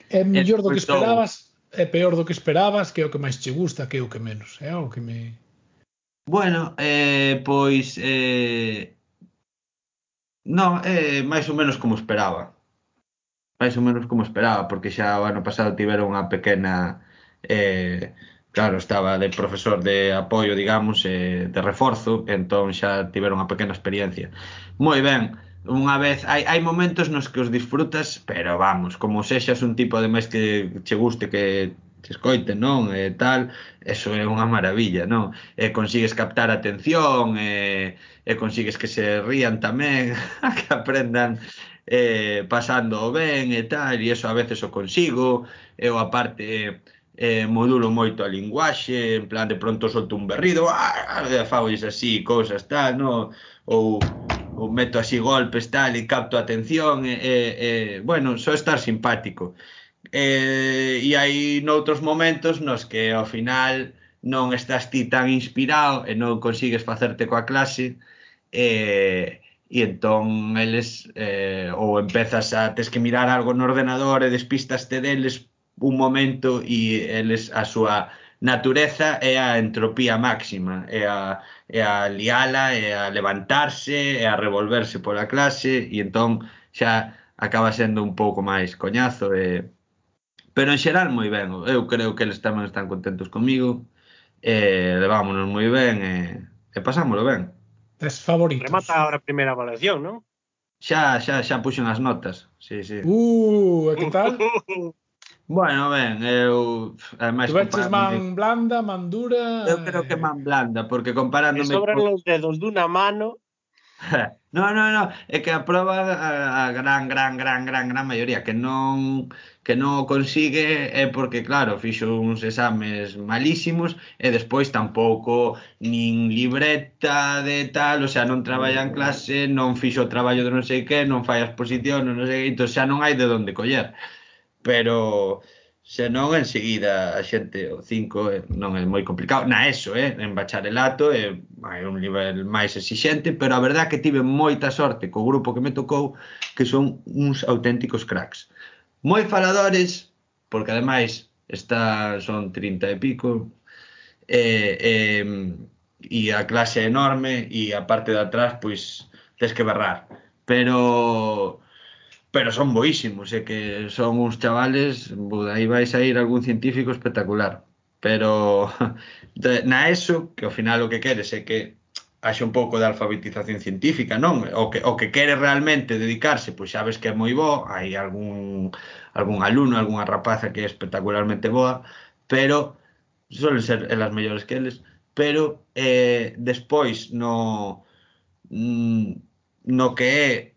É mellor do que entón, esperabas, é peor do que esperabas, que é o que máis che gusta, que é o que menos, é o que me... Bueno, eh, pois... Eh, non, é eh, máis ou menos como esperaba. Máis ou menos como esperaba, porque xa o ano pasado tiveron unha pequena eh, claro, estaba de profesor de apoio, digamos, eh, de reforzo, entón xa tiveron a pequena experiencia. Moi ben, unha vez hai, hai momentos nos que os disfrutas, pero vamos, como sexas un tipo ademais que che guste que te escoite, non? E eh, tal, eso é unha maravilla, non? E consigues captar atención, e, e consigues que se rían tamén, que aprendan eh, pasando o ben e tal, e eso a veces o consigo, eu aparte... Eh, eh, modulo moito a linguaxe, en plan de pronto solto un berrido, ah, fagois así cousas tal, no? ou, ou meto así golpes tal e capto a atención, e, e, e bueno, só estar simpático. Eh, e hai noutros momentos nos que ao final non estás ti tan inspirado e non consigues facerte coa clase e, e entón eles eh, ou empezas a tes que mirar algo no ordenador e despistaste deles un momento e eles a súa natureza é a entropía máxima, é a, é a liala, é a levantarse, é a revolverse pola clase e entón xa acaba sendo un pouco máis coñazo e... Pero en xeral moi ben, eu creo que eles tamén están contentos comigo, e eh, levámonos moi ben e, eh, e pasámoslo ben. Tres favoritos. Remata a primeira avaliación, non? Xa, xa, xa puxen as notas. Sí, sí. Uh, e que tal? Bueno, ben, eu... É máis Tuveches man blanda, man dura... Eu creo que eh. man blanda, porque comparándome... Que sobran con... os dedos dunha mano... no, no, no, é que a prova a, a gran, gran, gran, gran, gran maioría que non que non o consigue é porque, claro, fixo uns exames malísimos e despois tampouco nin libreta de tal, o sea, non traballa en clase, non fixo o traballo de non sei que, non fai as posicións, non sei que, entón xa non hai de onde coller pero se non enseguida a xente o 5 eh, non é moi complicado. Na ESO, eh, en bacharelato eh, é, é un nivel máis exixente pero a verdad que tive moita sorte co grupo que me tocou que son uns auténticos cracks. Moi faladores, porque ademais está, son 30 e pico e, eh, e a clase é enorme e a parte de atrás pois tens que barrar. Pero pero son boísimos, é que son uns chavales, aí vai sair algún científico espectacular. Pero na ESO, que ao final o que queres é que haxe un pouco de alfabetización científica, non? O que, o que quere realmente dedicarse, pois xa ves que é moi bo, hai algún, algún alumno, algunha rapaza que é espectacularmente boa, pero suelen ser elas mellores que eles, pero eh, despois no, mm, no que é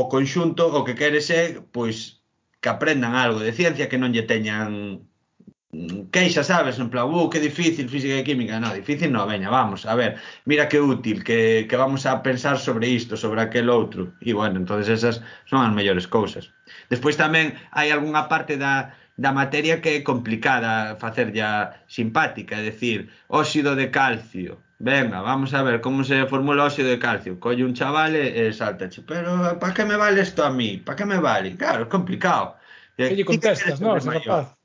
o conxunto o que quere ser, pois, que aprendan algo de ciencia, que non lle teñan queixa, sabes, en plan, uh, que difícil física e química, no, difícil no, veña, vamos, a ver, mira que útil, que, que vamos a pensar sobre isto, sobre aquel outro, e bueno, entonces esas son as mellores cousas. Despois tamén hai algunha parte da, da materia que é complicada facerlla simpática, é dicir, óxido de calcio, Venga, vamos a ver como se formula o óxido de calcio. Colle un chaval e, e saltache, pero para que me vale isto a mí? Para que me vale? Claro, é complicado. Que lle contestas, non, ese rapaz?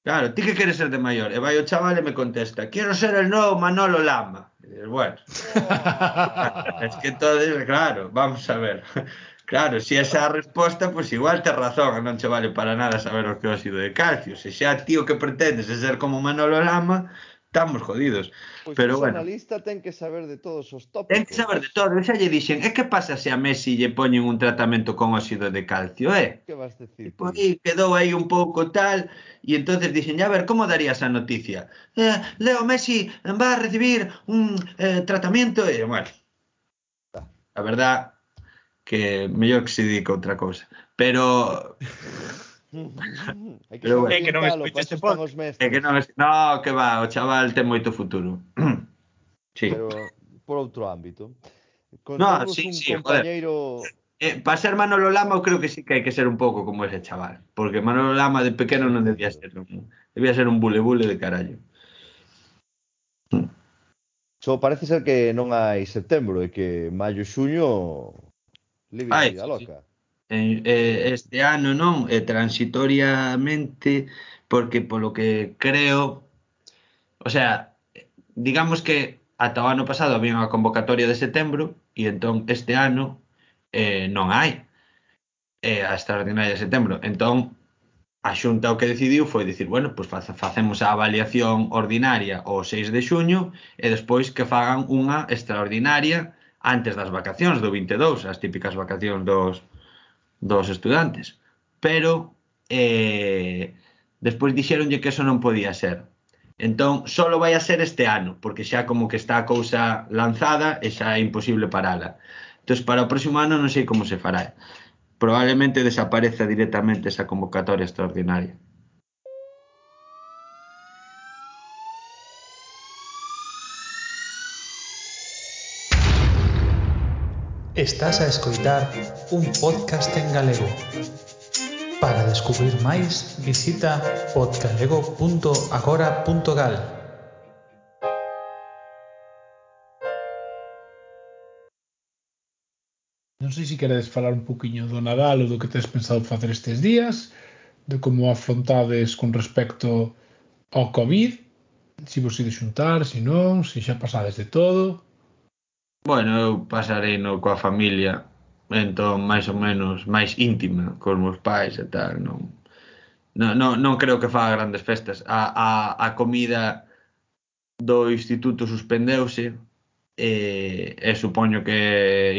Claro, ti que queres ser de maior? E vai o chaval e me contesta, quiero ser el novo Manolo Lama. E dices, bueno, es que entonces, claro, vamos a ver. Claro, si esa é a resposta, pois pues igual te razón, non che vale para nada saber o que é o óxido de calcio. Se xa ti o que pretendes é ser como Manolo Lama, estamos jodidos. Pois Pero bueno. analista ten que saber de todos os tópicos. Ten que saber de todo. Xa lle dixen, é que pasa se a Messi lle poñen un tratamento con óxido de calcio, eh? Que vas decir? E pois quedou aí un pouco tal, e entonces dixen, a ver, como daría esa noticia? Eh, Leo Messi va a recibir un eh, tratamento, e bueno, a verdad que mellor que se dedica outra cousa. Pero Hai que, Pero, é que non escucha este podcast. É que non, es... no, que va, o chaval ten moito futuro. sí. Pero por outro ámbito. Contamos no, sí, un sí, compañeiro... Eh, para ser Manolo Lama eu creo que sí que hai que ser un pouco como ese chaval, porque Manolo Lama de pequeno non debía ser un, debía ser un bule bule de carallo. So, parece ser que non hai setembro e que maio xuño libre Ai, vida loca. Sí. Eh, este ano, non? E transitoriamente, porque polo que creo, o sea, digamos que ata o ano pasado había unha convocatoria de setembro e entón este ano eh, non hai eh, a extraordinaria de setembro. Entón, a Xunta o que decidiu foi dicir, bueno, pois pues facemos a avaliación ordinaria o 6 de xuño e despois que fagan unha extraordinaria antes das vacacións do 22, as típicas vacacións dos, dos estudantes. Pero eh, despois dixeronlle que eso non podía ser. Entón, só vai a ser este ano, porque xa como que está a cousa lanzada e xa é imposible parala. Entón, para o próximo ano non sei como se fará. Probablemente desapareza directamente esa convocatoria extraordinaria. Estás a escoitar un podcast en galego. Para descubrir máis, visita podgalego.agora.gal. Non sei se queredes falar un poquinho do Nadal ou do que tes pensado facer estes días, de como afrontades con respecto ao Covid, se vos ides xuntar, se non, se xa pasades de todo. Bueno, eu pasarei no coa familia, entón máis ou menos máis íntima cos meus pais e tal, non non, non, non creo que faga grandes festas. A, a, a comida do instituto suspendeuse e, e supoño que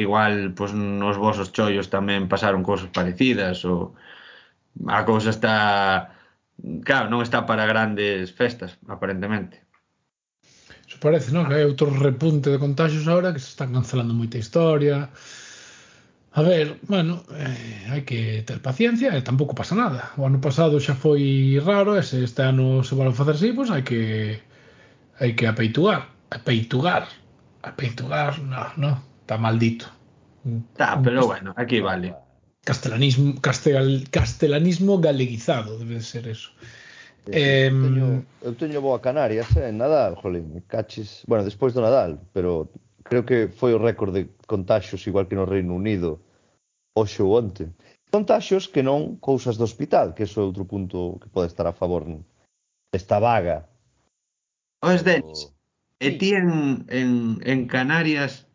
igual pois, nos vosos chollos tamén pasaron cousas parecidas ou a cousa está claro, non está para grandes festas aparentemente parece, non? Que hai outro repunte de contagios agora que se están cancelando moita historia. A ver, bueno, eh, hai que ter paciencia e tampouco pasa nada. O ano pasado xa foi raro, e se este ano se van a facer así, pois hai que hai que apeitugar, apeitugar, apeitugar, no, no, está maldito. Está, pero bueno, aquí vale. Castellanismo, castel, castellanismo galeguizado, debe de ser eso. Eh, teño, eu teño boa Canarias eh, en Nadal, jolín, caches, bueno, despois do Nadal, pero creo que foi o récord de contaxios igual que no Reino Unido hoxe ou onte. Contaxios que non cousas do hospital, que iso é outro punto que pode estar a favor desta vaga. Os Denis, e ti en, en, en Canarias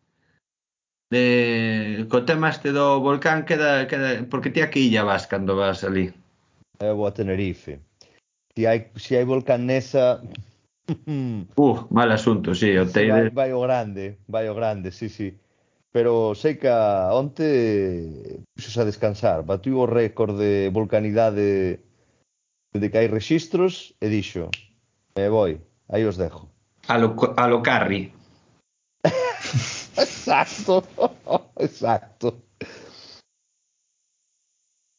de, co tema este do volcán queda, queda porque ti a que illa vas cando vas ali? Eu vou a Tenerife. Si hai, si hai volcán nesa... Uf, mal asunto, sí, o Teide. Vai, vai o grande, vai o grande, sí, sí. Pero sei que onte puxos a descansar, batiu o récord de volcanidade de que hai registros e dixo, me voi, aí os dejo. A lo, a lo carri. exacto, exacto.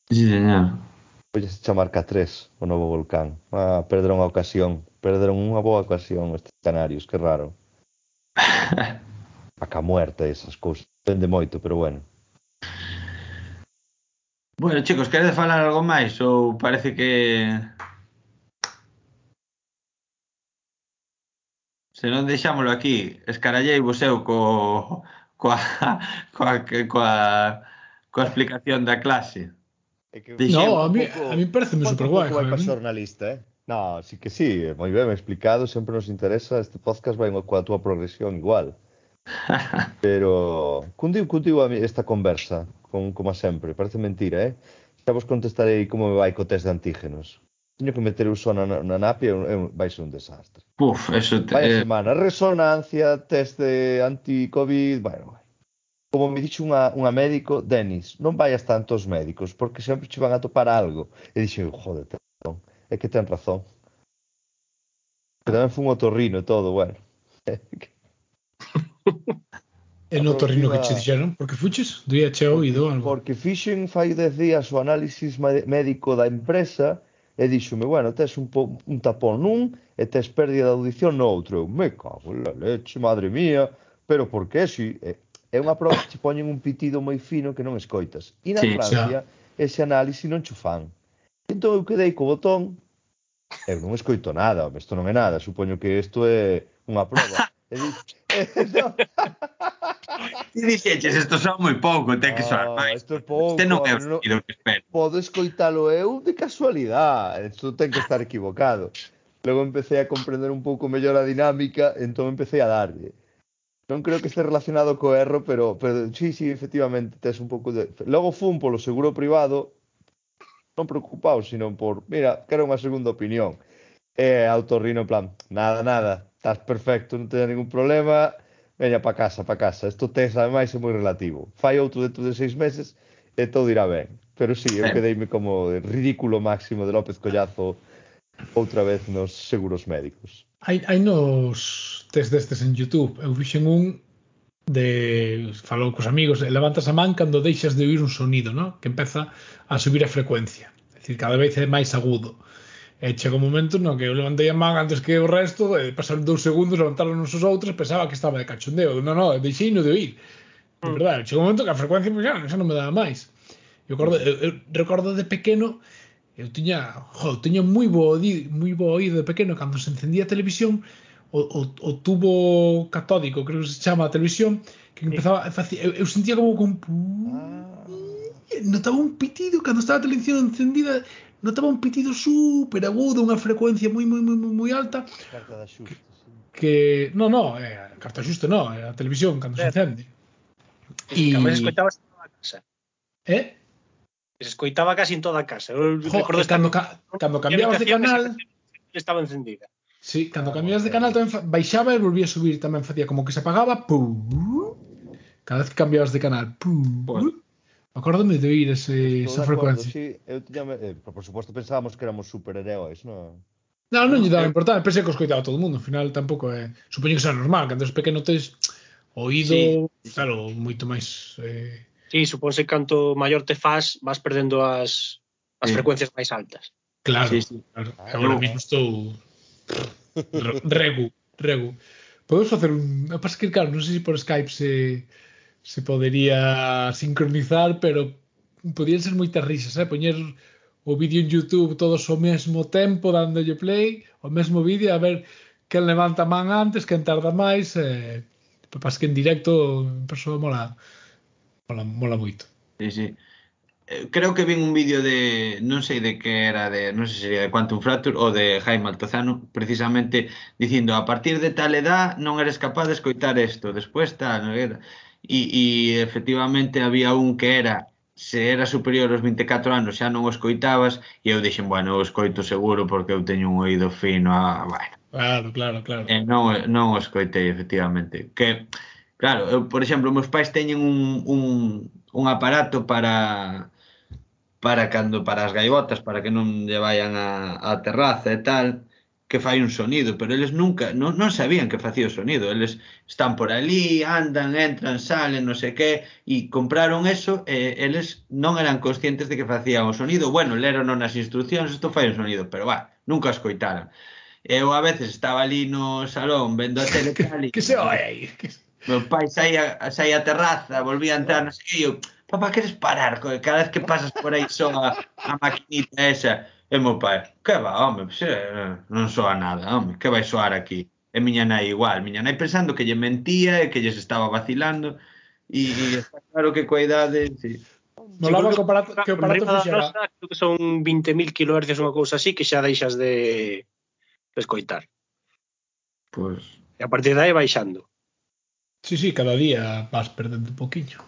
Sí, señor. Pois Voulle chamar Catrés, o novo volcán. Ah, perderon a ocasión, perderon unha boa ocasión os canarios, que raro. a ca muerte esas cousas. Depende moito, pero bueno. Bueno, chicos, queredes falar algo máis ou parece que Se non deixámoslo aquí, escarallei vos eu co coa coa coa, coa explicación da clase. É que, no, a mí, pouco, a mí parece super guai. Vai para xornalista, eh? No, sí que sí, moi ben explicado, sempre nos interesa, este podcast vai coa túa progresión igual. Pero cundiu, cundiu a mí esta conversa, con, como sempre, parece mentira, eh? Xa vos contestarei como me vai co test de antígenos. Teño que meter o son na, na napia e vai ser un desastre. Puf, eso te... Vaya eh, semana, resonancia, test de anti-COVID, bueno como me dixo unha, unha médico, Denis, non vayas tanto aos médicos, porque sempre che van a topar algo. E dixo, joder, ten razón, é que ten razón. Que tamén fun otorrino e todo, bueno. E no otorrino que che dixeron? Porque fuches? Do IHO e do algo? Porque fixen fai 10 días o análisis médico da empresa e dixome, bueno, tes un, po, un tapón nun e tes pérdida de audición no outro. Eu, me cago en la leche, madre mía, pero por que si? É, é unha prova que te poñen un pitido moi fino que non escoitas. E na sí, Francia, xa. ese análisis non chu fan. Entón eu quedei co botón, eu non escoito nada, isto non é nada, supoño que isto é unha prova. E di, Ti entón dixeches, isto son moi pouco, ten que soar ah, máis. Isto é pouco. Este non é o sentido que espero. Podo escoitalo eu de casualidade, isto ten que estar equivocado. Logo empecé a comprender un pouco mellor a dinámica, entón empecé a darlle. Non creo que este relacionado co erro, pero, pero sí, sí, efectivamente, tes un pouco de... Logo fun polo seguro privado, non preocupado, sino por, mira, quero unha segunda opinión. E eh, autorrino en plan, nada, nada, estás perfecto, non teña ningún problema, veña pa casa, pa casa. Isto tes, ademais, é moi relativo. Fai outro dentro de seis meses e todo irá ben. Pero sí, eu quedeime como ridículo máximo de López Collazo outra vez nos seguros médicos. Hai, hai nos test destes en Youtube. Eu vixen un de falou cos amigos e levantas a man cando deixas de oír un sonido no? que empeza a subir a frecuencia. É dicir, cada vez é máis agudo. E chega un momento no que eu levantei a man antes que o resto e pasaron dous segundos levantaron uns os outros pensaba que estaba de cachondeo. Non, non, deixei no de oír de mm. verdade, chega un momento que a frecuencia pues, xa, xa non me daba máis. Eu, recordo, eu, eu recordo de pequeno eu tiña, jo, tiña moi bo, moi bo oído de pequeno cando se encendía a televisión o, o, o tubo catódico, creo que se chama a televisión, que empezaba eu, eu sentía como con ah. notaba un pitido cando estaba a televisión encendida, notaba un pitido super agudo, unha frecuencia moi moi moi moi alta. Carta da xusta, sí. Que, no, no, eh, carta xusta no, eh, a televisión cando se encende. E... Cando escoitabas na casa. Eh? Se escoitaba casi en toda a casa. Eu jo, recordo cando, ca, cando cambiabas de canal estaba encendida. Sí, cando cambiabas de canal tamén baixaba e volvía a subir, tamén facía como que se apagaba, pum. Cada vez que cambiabas de canal, pum. Bueno. Acórdame de oír ese, Estou esa frecuencia. Sí, eu tiña, eh, por suposto pensábamos que éramos superheróis, non? Non, non lle daba importancia, pensei que os coitaba todo o mundo, ao final tampouco é... Supoño que xa normal, cando eres pequeno tes oído, sí. claro, moito máis... Eh, Sí, suponse canto maior te faz, vas perdendo as, as sí. frecuencias máis altas. Claro, sí, sí. claro. Ah, Agora mismo estou regu, regu. Podemos facer un... Pasa que, claro, non sei se por Skype se, se podería sincronizar, pero podían ser moitas risas, eh? Poñer o vídeo en YouTube todos ao mesmo tempo dándolle play, o mesmo vídeo, a ver quen levanta man antes, quen tarda máis, eh? Pasa que en directo en persoa mola, Mola, mola moito. Sí, sí. Eh, creo que vin un vídeo de, non sei de que era, de non sei se sería de Quantum Fracture ou de Jaime Altozano, precisamente dicindo a partir de tal edad non eres capaz de escoitar isto, despois tal, non era. E, e efectivamente había un que era se era superior aos 24 anos xa non o escoitabas e eu dixen, bueno, eu escoito seguro porque eu teño un oído fino a, bueno. Claro, claro, claro. E non, non o escoitei, efectivamente. Que Claro, eu, por exemplo, meus pais teñen un, un, un aparato para para cando para as gaivotas, para que non lle vayan a, a terraza e tal, que fai un sonido, pero eles nunca non, non sabían que facía o sonido, eles están por ali, andan, entran, salen, non sei que, e compraron eso e eles non eran conscientes de que facía o sonido. Bueno, leron nas instruccións, isto fai un sonido, pero va, nunca escoitaran. Eu a veces estaba ali no salón vendo a tele que, que se oe aí. Que se meu pai saía, saía a terraza, volvía a entrar, non sei que, eu, papá, queres parar? Cada vez que pasas por aí son a, a maquinita esa. E meu pai, que va, home, xe, eh, non soa nada, home, que vai soar aquí? E miña nai igual, miña nai pensando que lle mentía e que lle estaba vacilando. E, e está claro que coa idade, sí. No lava que o aparato, que o aparato fuxera. Creo que son 20.000 kHz unha cousa así que xa deixas de, de escoitar. Pois... Pues... E a partir de aí baixando. Sí, sí, cada día vas perdendo un poquinho.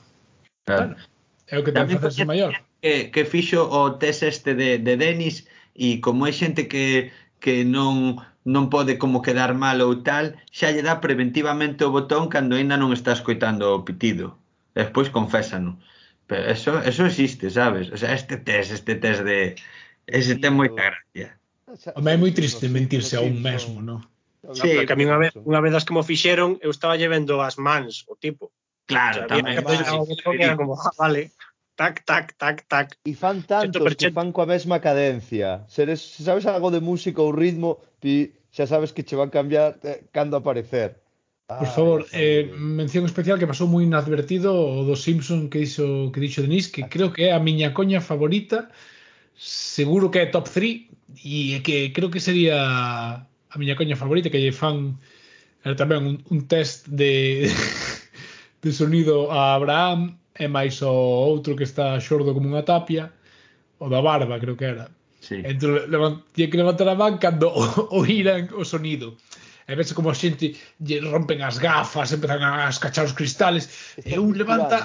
Claro. Bueno, é o que ten facerse maior. Que, que fixo o test este de, de Denis e como é xente que, que non non pode como quedar mal ou tal, xa lle dá preventivamente o botón cando aínda non está escoitando o pitido. Despois confésano. Pero eso, eso existe, sabes? O sea, este test, este test de... Ese ten moita gracia. Home, é moi triste mentirse a un mesmo, non? Sí, porque a mí unha vez, unha vez as que mo fixeron, eu estaba llevendo as mans o tipo. Claro, o sea, tamén. Era como, ah, vale. Tac, tac, tac, tac. E fan tantos 100%. que fan coa mesma cadencia. Se, eres, se sabes algo de música ou ritmo, ti xa sabes que che van cambiar eh, cando aparecer. Por ah, favor, eh, mención especial que pasou moi inadvertido o do Simpson que iso que dixo Denis, que creo que é a miña coña favorita, seguro que é top 3 e que creo que sería a miña coña favorita que lle fan era tamén un, un test de de sonido a Abraham e máis o outro que está xordo como unha tapia o da barba creo que era sí. entón levan, tiña que levantar a man cando o, oíran o sonido e vese como a xente lle rompen as gafas, empezan a escachar os cristales, Estás e un levanta...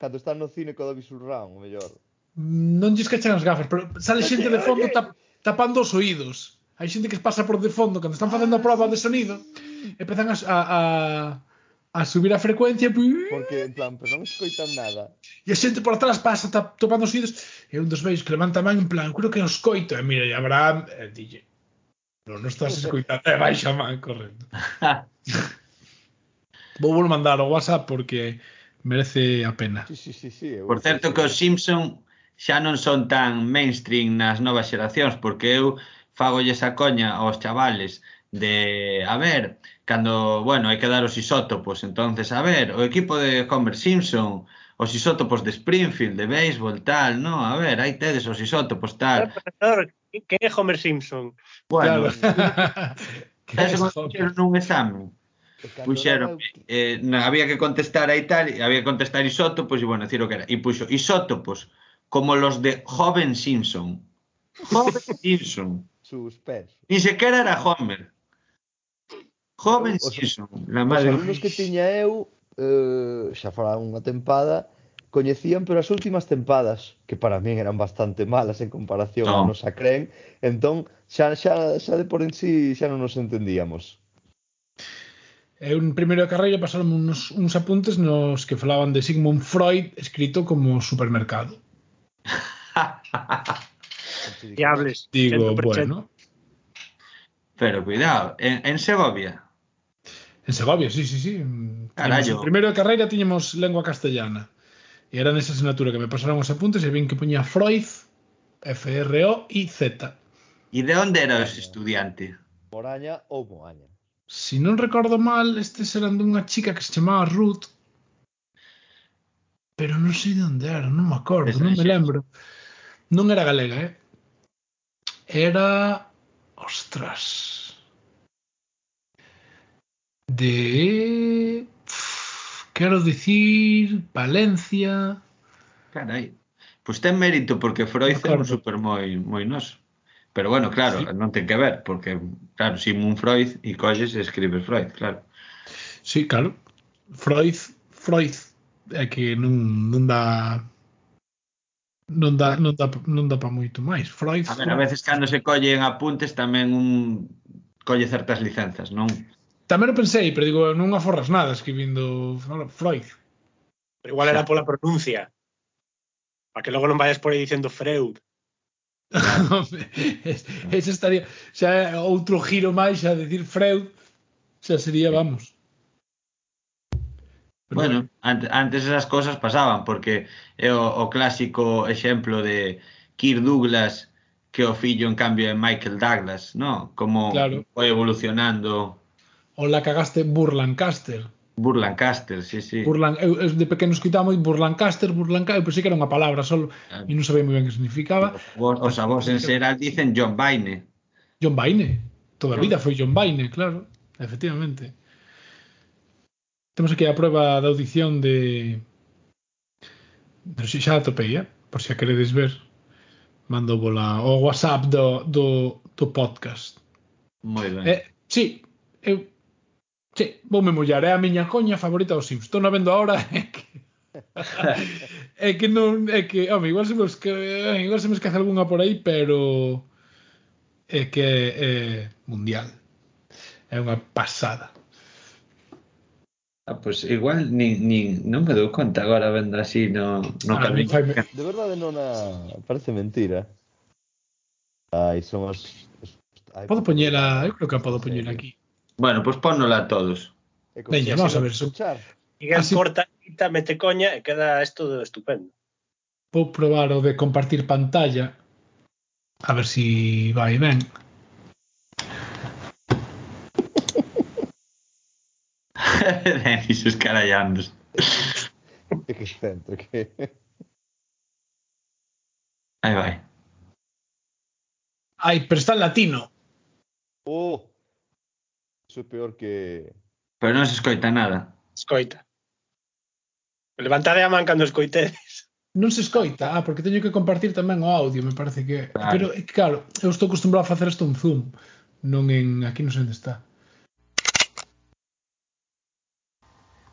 Cando están no cine co do Visual Round, o mellor. Non lle escachan as gafas, pero sale xente de fondo tap tapando os oídos. Hai xente que pasa por de fondo cando están facendo a proba de sonido e empezan a, a, a, a subir a frecuencia porque en plan, pues non escoitan nada. e a xente por atrás pasa tap, topando os oídos e un dos vellos que levanta a man en plan creo que os coito e mira, e Abraham e dille non, non estás escoitando e baixa a man correndo vou vou mandar o WhatsApp porque merece a pena. Sí, sí, sí, sí, por certo que os Simpson xa non son tan mainstream nas novas xeracións, porque eu fagolle esa coña aos chavales de, a ver, cando, bueno, hai que dar os isótopos, entonces, a ver, o equipo de Homer Simpson, os isótopos de Springfield, de béisbol, tal, no, a ver, aí tedes os isótopos, tal. Profesor, que é Homer Simpson? Bueno, claro. eso un exame puxeron eh, na, había que contestar a Italia, había que contestar isótopos e bueno, decir o que era. E puxo isótopos como los de Joven Simpson. Joven Simpson. Suspenso. Ni sequera era Homer. Joven os, Simpson. La madre. Alumnos que tiña eu, eh, xa fora unha tempada, coñecían pero as últimas tempadas, que para min eran bastante malas en comparación no. a nosa a Cren, entón xa, xa, xa de por en sí xa non nos entendíamos. Eu un primeiro de carreira pasaron uns, uns apuntes nos que falaban de Sigmund Freud escrito como supermercado. Diables. Digo, 100%. bueno, Pero cuidado, en, en Segovia. en Segovia, sí, sí, sí. En primeiro de carreira tiñamos lengua castellana. E era nesa asignatura que me pasaron os apuntes e vin que poñía Freud, F-R-O-I-Z. E de onde era ese estudiante? Moraña ou Moaña. Si non recordo mal, estes eran dunha chica que se chamaba Ruth, pero non sei de onde era, non me acordo, non me lembro. Non era galega, eh? Era, ostras, de, Uf, quero dicir, Valencia. Carai, pois ten mérito porque Freud é un super moi, moi noso. Pero bueno, claro, sí. non ten que ver, porque, claro, Sigmund Freud e colles e escribes Freud, claro. Sí, claro. Freud, Freud, é que non, non dá non dá, non dá, non dá para moito máis. Freud, a, ver, a veces cando se collen apuntes tamén un colle certas licenzas, non? Tamén o pensei, pero digo, non aforras nada escribindo Freud. Pero igual era pola pronuncia. Para que logo non vayas por aí dicendo Freud. Ese estaría xa outro giro máis a decir Freud, xa sería, vamos. Pero... Bueno, antes, antes esas cosas pasaban, porque é o, o clásico exemplo de Kirk Douglas que o fillo en cambio é Michael Douglas, ¿no? Como claro. foi evolucionando. O la cagaste Burlan Caster. Burlan Caster, sí, sí. Burlan, eu, eu de pequeno escutaba moi Burlan Burlancaster, Burlan Caster, eu pensei que era unha palabra só claro. e non sabía moi ben que significaba. Os, os avós en Seral dicen John Baine. John Baine, toda a vida foi John Baine, claro, efectivamente. Temos aquí a prueba da audición de Pero xa atopei, eh? por se a queredes ver mando bola o whatsapp do, do, do podcast moi ben eh, si, sí, eu Sí, voume mollar, é a miña coña favorita dos Sims. Estou non vendo agora é que é que non é que, home, igual se me esque, igual se me esquece algunha por aí, pero é que é mundial. É unha pasada. Ah, pois pues igual nin, nin, non me dou conta agora vendo así no, no ah, camiño. Me... De verdade non a... parece mentira. Ai, son os... Ai, podo poñela, eu creo que podo poñela aquí. Bueno, pois pues pónola a todos. Veña, vamos a ver. Escuchar. Miguel así... Ah, corta, quita, mete coña e queda isto estupendo. Vou probar o de compartir pantalla a ver si vai ben. Denis sus É que centro, que... Aí vai. Ai, pero está en latino. Oh, iso é peor que... Pero non se escoita nada. Escoita. Levantade a man cando escoitedes. Non se escoita, ah, porque teño que compartir tamén o audio, me parece que... Claro. Pero, claro, eu estou acostumbrado a facer isto en Zoom, non en... aquí non sei onde está.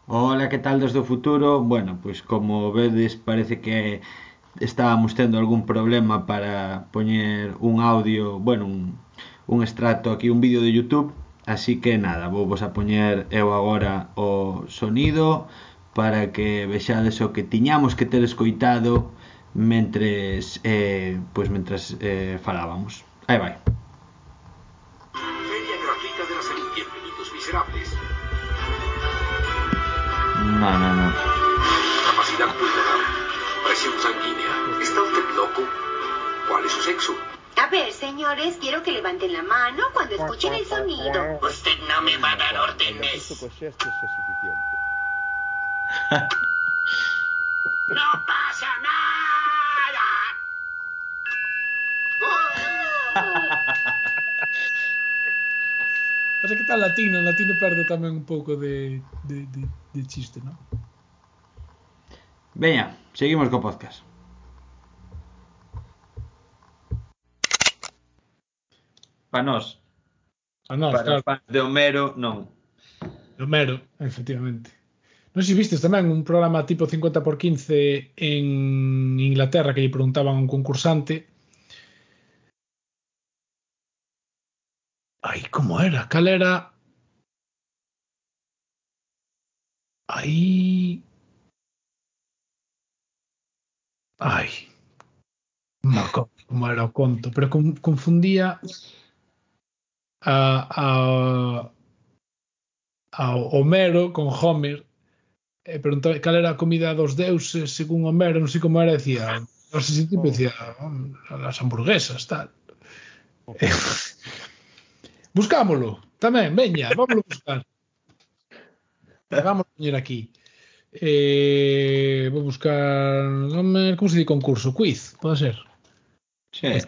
Ola, que tal dos do futuro? Bueno, pois como vedes parece que estábamos tendo algún problema para poñer un audio, bueno, un, un extracto aquí, un vídeo de YouTube Así que nada, vou vos a poñer eu agora o sonido para que vexades o que tiñamos que ter escoitado mentres, eh, pois mentres eh, falábamos. Aí vai. No, no, no. Capacidad pulmonar. Presión sanguínea. ¿Está usted loco? ¿Cuál es su sexo? A ver, señores, quiero que levanten la mano cuando escuchen el sonido. Usted no me va a dar suficiente. ¡No pasa nada! Pasa que está latino, latino perde tamén un pouco de, de, de, de chiste, non? Veña, seguimos co podcast. Pa nós, A nós, para claro, de Homero, non. Homero, efectivamente. Non sei se vistes tamén un programa tipo 50 por 15 en Inglaterra que lle preguntaban a un concursante Ai, como era? Cal era? Ay. Ay. Marco, como era o conto, pero confundía a, a, a Homero con Homer e preguntaba cal era a comida dos deuses según Homero, non sei como era, decía non sei se tipo oh. decía oh, as hamburguesas, tal oh. Eh, Buscámolo tamén, veña, vámoslo buscar. Vámoslo poñer aquí. Eh, vou buscar nome, como se di concurso? Quiz, pode ser? Sí.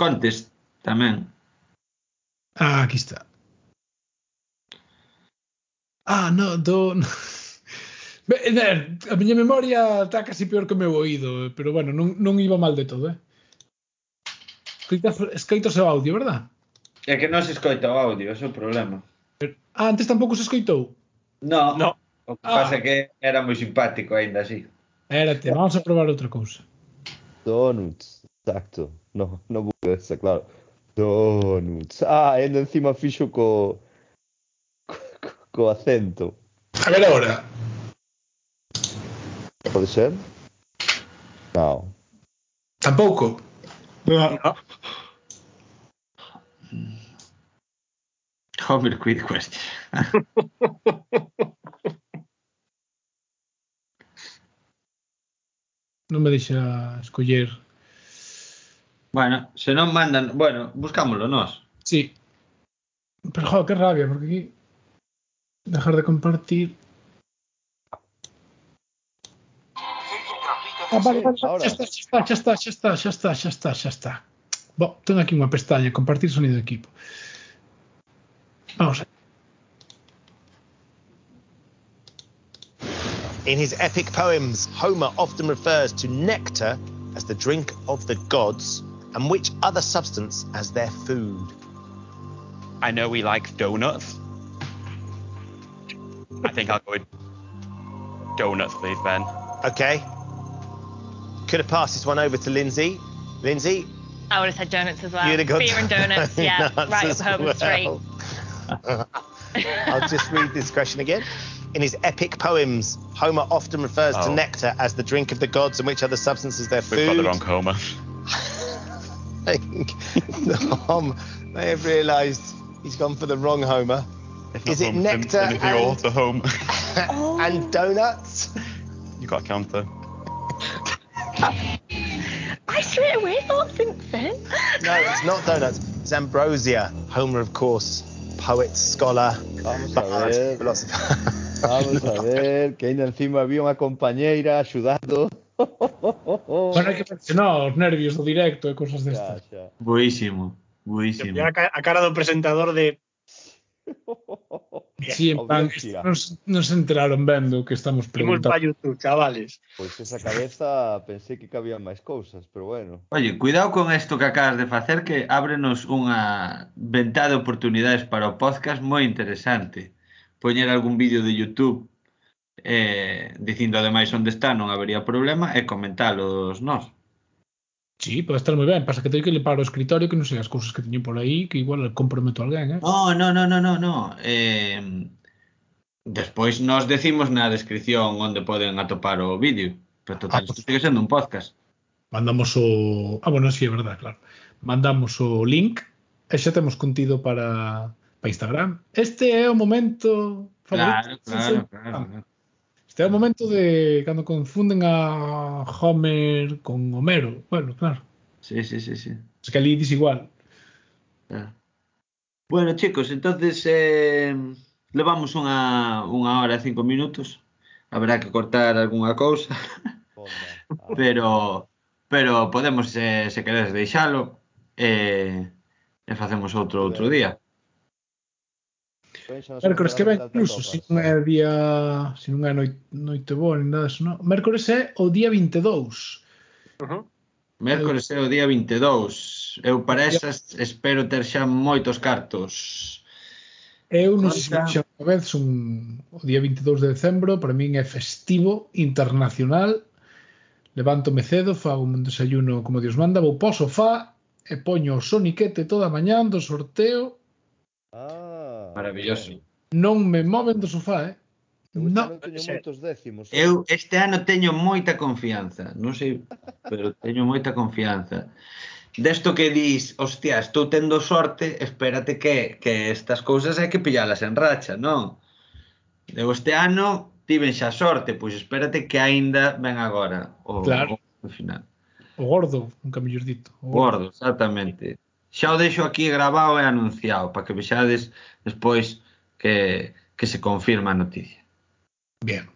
Contest tamén. Ah, aquí está. Ah, no, do... Eh, a miña memoria está casi peor que o meu oído, eh, pero bueno, non, non iba mal de todo, eh? Escritos, escritos e audio, verdad? É que non se escoita o audio, ese é o problema. Ah, antes tampouco se escoitou? No, no. o que ah. pasa é que era moi simpático aínda así. Érate, vamos a probar outra cousa. Donuts, exacto. No, no burguesa, claro. Donuts. Ah, ainda encima fixo co, co, co acento. A ver agora. Pode ser? Non. Tampouco. No. no. Homer quid question. Non me deixa escoller. bueno, se non mandan, bueno, buscámoslo nós. Sí. Pero, joder, qué rabia, porque aquí... Dejar de compartir. Ah, vale, vale, Ahora. xa está, xa está, xa está, xa está, xa está, xa está, xa está. Bo, tengo aquí unha pestaña, compartir sonido de equipo. Vamos a In his epic poems, Homer often refers to nectar as the drink of the gods and which other substance as their food. I know we like donuts. I think I'll go with donuts, please, Ben. Okay. Could have passed this one over to Lindsay. Lindsay, I would have said donuts as well. you'd have got Beer and donuts, yeah, right up as Homer's street. I'll just read this question again. In his epic poems, Homer often refers to Oh. nectar as the drink of the gods and which other substances their food. We've got the wrong Homer. I think Tom may have realised he's gone for the wrong Homer. Is it Homer, nectar then it's and- author Homer. and oh. donuts. you got a counter. Straight away thought Vincent. No, it's not donuts. It's ambrosia. Homer, of course, poet, scholar, Vamos a bard, ver. philosopher. Vamos a ver, que ainda encima había unha compañeira axudando. Bueno, hai que mencionar os nervios do directo e cosas destas. xa. Buísimo, buísimo. Mira a ca- a cara do presentador de Si, sí, en plan, nos, nos enteraron vendo que estamos preguntando. Imos para YouTube, chavales. Pois pues esa cabeza pensei que cabían máis cousas, pero bueno. Oye, cuidado con isto que acabas de facer que ábrenos unha ventá de oportunidades para o podcast moi interesante. Poñer algún vídeo de YouTube eh, dicindo ademais onde está non habería problema e comentalo nós. Sí, pode estar moi ben, pasa que teño que limpar o escritorio que non sei as cousas que teño por aí, que igual comprometo alguén, eh? No, no, no, no, no, no. Eh, despois nos decimos na descripción onde poden atopar o vídeo, pero total, ah, pues, isto sigue sendo un podcast. Mandamos o... Ah, bueno, sí, é verdade, claro. Mandamos o link e xa temos contido para, para Instagram. Este é o momento favorito. Claro, claro, claro. Ah. claro. Este é o momento de cando confunden a Homer con Homero. Bueno, claro. Sí, sí, sí, sí. Es que ali dis igual. Ah. Bueno, chicos, entonces eh, levamos unha, unha hora e cinco minutos. Habrá que cortar algunha cousa. pero pero podemos, eh, se queres, deixalo. Eh, e facemos outro outro día. Mércores que ven, incluso, se non é día, se non é noite, noite boa, nin nada eso, non? Mércores é o día 22. Uh -huh. Mércores é o día 22. Eu para esas espero ter xa moitos cartos. Eu non sei se xa unha vez un, o día 22 de decembro para min é festivo internacional. Levántome cedo, fago un desayuno como Dios manda, vou po sofá e poño o soniquete toda a mañán do sorteo. Ah. Maravilloso. Non me moven do sofá, eh? Eu no, non teño moitos décimos. Eu este ano teño moita confianza, non sei, pero teño moita confianza. Desto que dis, hostia, estou tendo sorte, espérate que, que estas cousas hai que pillalas en racha, non? Eu este ano tiven xa sorte, pois espérate que aínda ven agora o, claro. o, o final. O gordo, nunca mellor dito. O gordo, gordo exactamente xa o deixo aquí grabado e anunciado para que vexades despois que, que se confirma a noticia. Bien.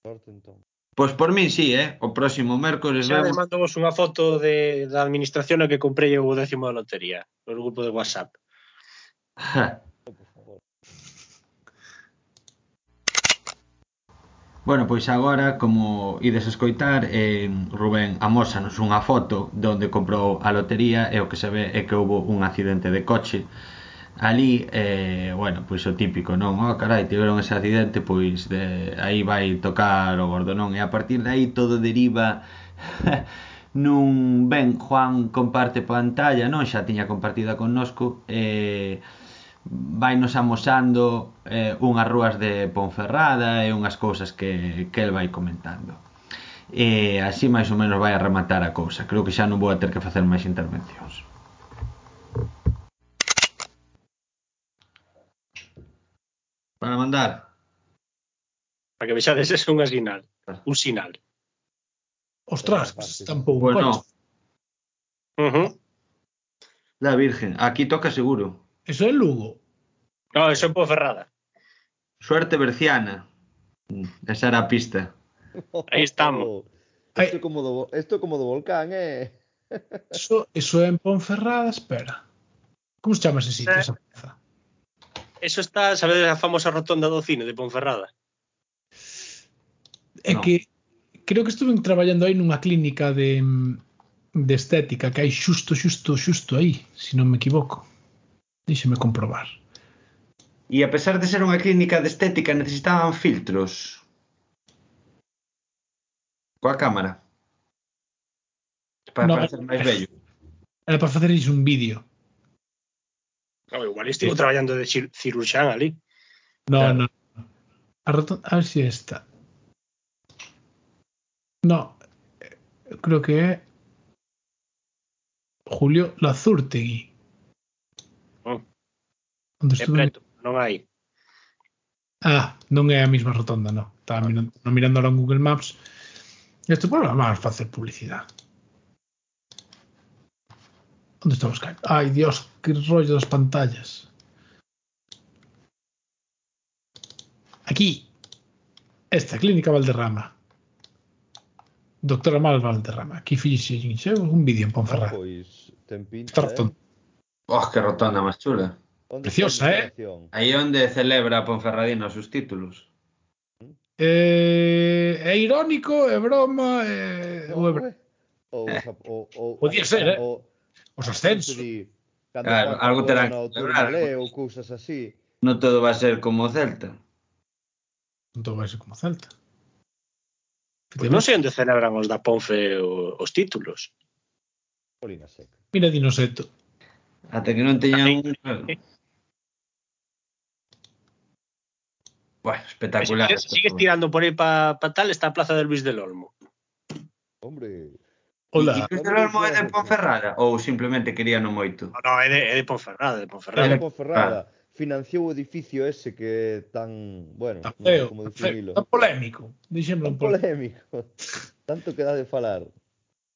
Entón. Pois por min sí, eh? O próximo mércores xa vemos... mando vos unha foto de, da administración a que comprei o décimo da lotería, no grupo de WhatsApp. Bueno, pois agora, como ides escoitar, eh, Rubén amósanos unha foto donde comprou a lotería e o que se ve é que houve un accidente de coche. Ali, eh, bueno, pois o típico, non? Oh, carai, tiveron ese accidente, pois de, aí vai tocar o gordonón. E a partir de aí todo deriva nun ben Juan comparte pantalla, non? Xa tiña compartida connosco, eh, vainos amosando eh, unhas rúas de Ponferrada e unhas cousas que, que el vai comentando. E así máis ou menos vai a rematar a cousa. Creo que xa non vou a ter que facer máis intervencións. Para mandar. Para que vexades es un sinal. Un sinal. Ostras, pues, tampouco. Bueno. Pois. Uh -huh. La Virgen. Aquí toca seguro. Eso é Lugo. No, eso é Ponferrada. Suerte berciana. Mm, esa era a pista. Aí estamos. Isto como do, isto como do volcán, eh? Eso, eso é en Ponferrada, espera. Como se chama ese sitio, eh, esa plaza? Eso está, sabedes, a famosa rotonda do cine de Ponferrada. É no. que creo que estuve traballando aí nunha clínica de, de estética que hai xusto, xusto, xusto aí, se si non me equivoco. Díxeme comprobar. E a pesar de ser unha clínica de estética necesitaban filtros. Coa cámara. Para No. parecer máis bello. Era para facer un vídeo. No, igual estivo traballando de cir- cirurxán ali. No, Claro. no. A, ver si esta. No, eh, creo que é Julio Lazurtegui. Onde é preto, non hai. Ah, non é a mesma rotonda, non. Estaba mirando, non mirando ahora en Google Maps. Isto, bueno, vamos facer publicidade. Onde está o Skype? Ai, Dios, que rollo das pantallas. Aquí. Esta, Clínica Valderrama. Doctora Mal Valderrama. Aquí fixe un vídeo en Ponferrada. Pois, ten pinta, Está eh? rotonda. Oh, que rotonda máis chula. Preciosa, eh? Aí onde celebra Ponferradina os seus títulos. Eh, é irónico, é broma, é... Ou, é... Ou, o, o, Podía ser, eh? O, os ascensos. Claro, algo terá que celebrar. Ou cousas así. Non todo va a ser como o Celta. Non todo vai ser como o Celta. Pois non sei onde celebran os da Ponfe os títulos. Polina seca. Mira Dinoseto. Ata que non teñan un... Bueno, espectacular. Pues si sigues, tirando por ahí para pa tal, está a plaza de Luis del Olmo. Hombre. Hola. Luis del Olmo é de Ponferrada ou simplemente querían moito? No, no, é de, é de Ponferrada, de Ponferrada. É de Ponferrada. Ah. Financiou o edificio ese que é tan, bueno, tan feo, no sé como tan polémico, dixemos un polémico. Tanto que dá de falar.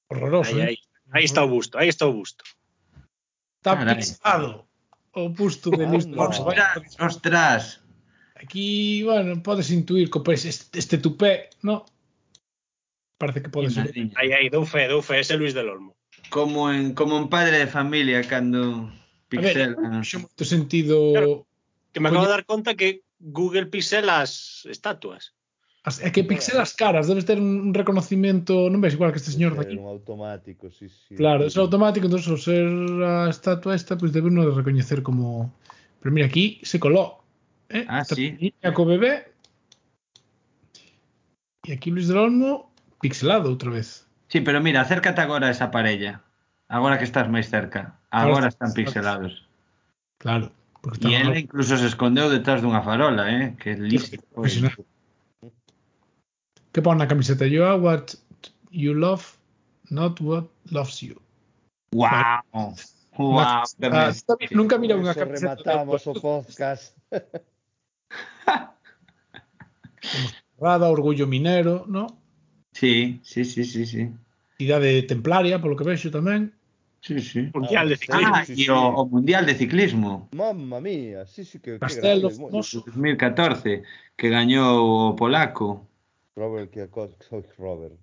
Horroroso. Aí, aí, aí está o busto, aí está o busto. Está ah, pisado. O busto de ah, Luis. Ostras, ostras. Aquí, bueno, podes intuir que pues, este, este tupé, ¿no? Parece que pode ser. Madriña. Aí, aí, dou fe, dou fe, ese Luis del Olmo. Como en, como en padre de familia cando A ver, moito sentido Claro. Que me acabo de dar conta que Google pixel as estatuas. As- É que pixel as caras, debes ter un reconocimiento, non ves igual que este señor aquí. un automático, sí, sí. Claro, é automático, entón ao ser a estatua esta, pois pues debe uno de recoñecer como Pero mira, aquí se coló. ¿Eh? Ah, sí. bebé. E aquí Luis del Olmo pixelado outra vez. Sí, pero mira, acércate agora a esa parella. Agora que estás máis cerca. Agora están pixelados. Claro. E ele incluso se escondeu detrás dunha farola, eh? Que listo. Que pon na camiseta? You are what you love, not what loves you. Wow. Wow. que Ah, nunca mira unha camiseta. rematamos o podcast. Rada, Orgullo Minero, no? Sí, sí, sí, sí, sí. Cidade Templaria, polo que vexo tamén. Sí, sí. Mundial de ah, ciclismo. Ah, sí, sí. O, ah, o Mundial de ciclismo. Mamma mía, sí, sí que Castelo que famoso. 2014 que gañou o polaco. Robert Kiyosaki, Robert.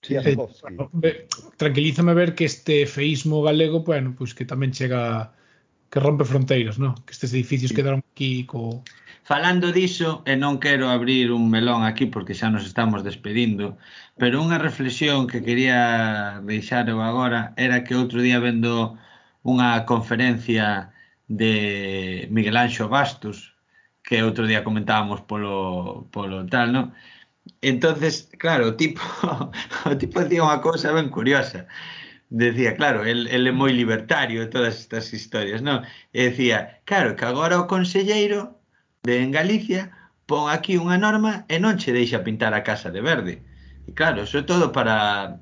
Sí, eh, tranquilízame ver que este feísmo galego, bueno, pois pues que tamén chega que rompe fronteiras, no? que estes edificios sí. quedaron aquí co... Falando diso, e non quero abrir un melón aquí porque xa nos estamos despedindo, pero unha reflexión que quería deixar eu agora era que outro día vendo unha conferencia de Miguel Anxo Bastos, que outro día comentábamos polo, polo tal, ¿no? Entonces, claro, o tipo, o tipo dicía unha cousa ben curiosa decía, claro, el, el é moi libertario de todas estas historias, non? E decía, claro, que agora o conselleiro de en Galicia pon aquí unha norma e non che deixa pintar a casa de verde. E claro, iso é todo para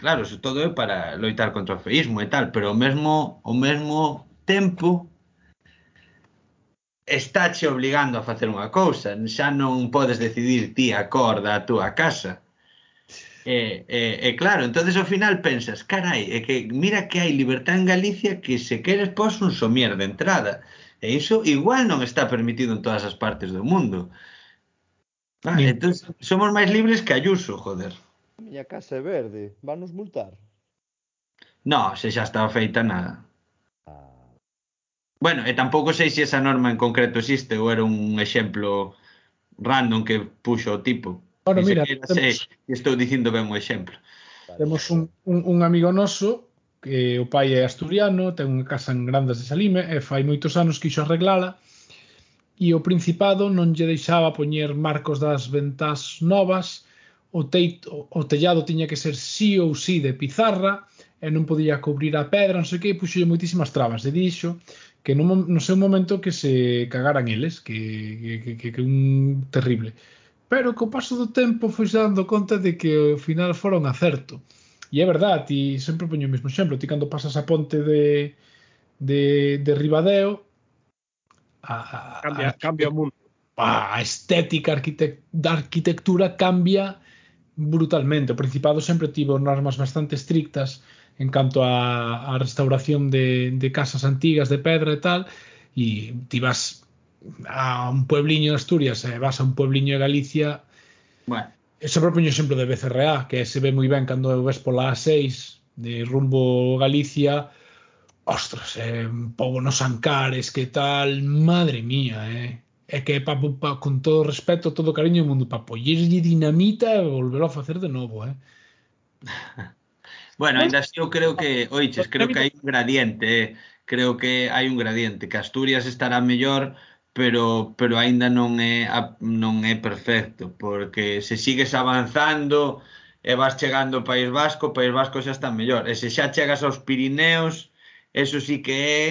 claro, iso todo é para loitar contra o feísmo e tal, pero ao mesmo ao mesmo tempo estáche obligando a facer unha cousa, xa non podes decidir ti a cor da túa casa. E, e, e claro, entonces ao final pensas, carai, é que mira que hai libertad en Galicia que se queres pos un somier de entrada. E iso igual non está permitido en todas as partes do mundo. Ah, Mi... entonces, entón, somos máis libres que Ayuso, joder. Miña casa é verde, vanos multar? No, se xa está feita nada. Ah. Bueno, e tampouco sei se esa norma en concreto existe ou era un exemplo random que puxo o tipo. Bueno, Ni mira, temos, sei, estou dicindo ben o exemplo. Temos un, un, un amigo noso que o pai é asturiano, ten unha casa en Grandas de Salime e fai moitos anos quixo arreglala e o Principado non lle deixaba poñer marcos das ventás novas o, teito, o tellado tiña que ser sí ou sí de pizarra e non podía cubrir a pedra, non sei que, e puxolle moitísimas trabas. E dixo que non, non sei un momento que se cagaran eles, que, que, que, que un terrible pero co paso do tempo foi dando conta de que ao final fora un acerto. E é verdade, ti sempre poño o mesmo exemplo, ti cando pasas a ponte de, de, de Ribadeo, a, a, cambia, a, cambia o mundo. A estética arquitect, da arquitectura cambia brutalmente. O Principado sempre tivo normas bastante estrictas en canto a, a restauración de, de casas antigas de pedra e tal, e ti vas a un puebliño de Asturias e vas a un puebliño de Galicia bueno. Ese propio exemplo de BCRA que se ve moi ben cando ves pola A6 de rumbo Galicia ostras, eh, pobo nos ancares que tal, madre mía eh. é que pa, pa, con todo respeto todo cariño do mundo, para pollerlle dinamita e volverlo a facer de novo eh. bueno, ainda así eu creo que oiches, creo que hai un gradiente eh. creo que hai un gradiente que Asturias estará mellor pero pero aínda non é non é perfecto, porque se sigues avanzando e vas chegando ao País Vasco, o País Vasco xa está mellor. E se xa chegas aos Pirineos, eso sí que é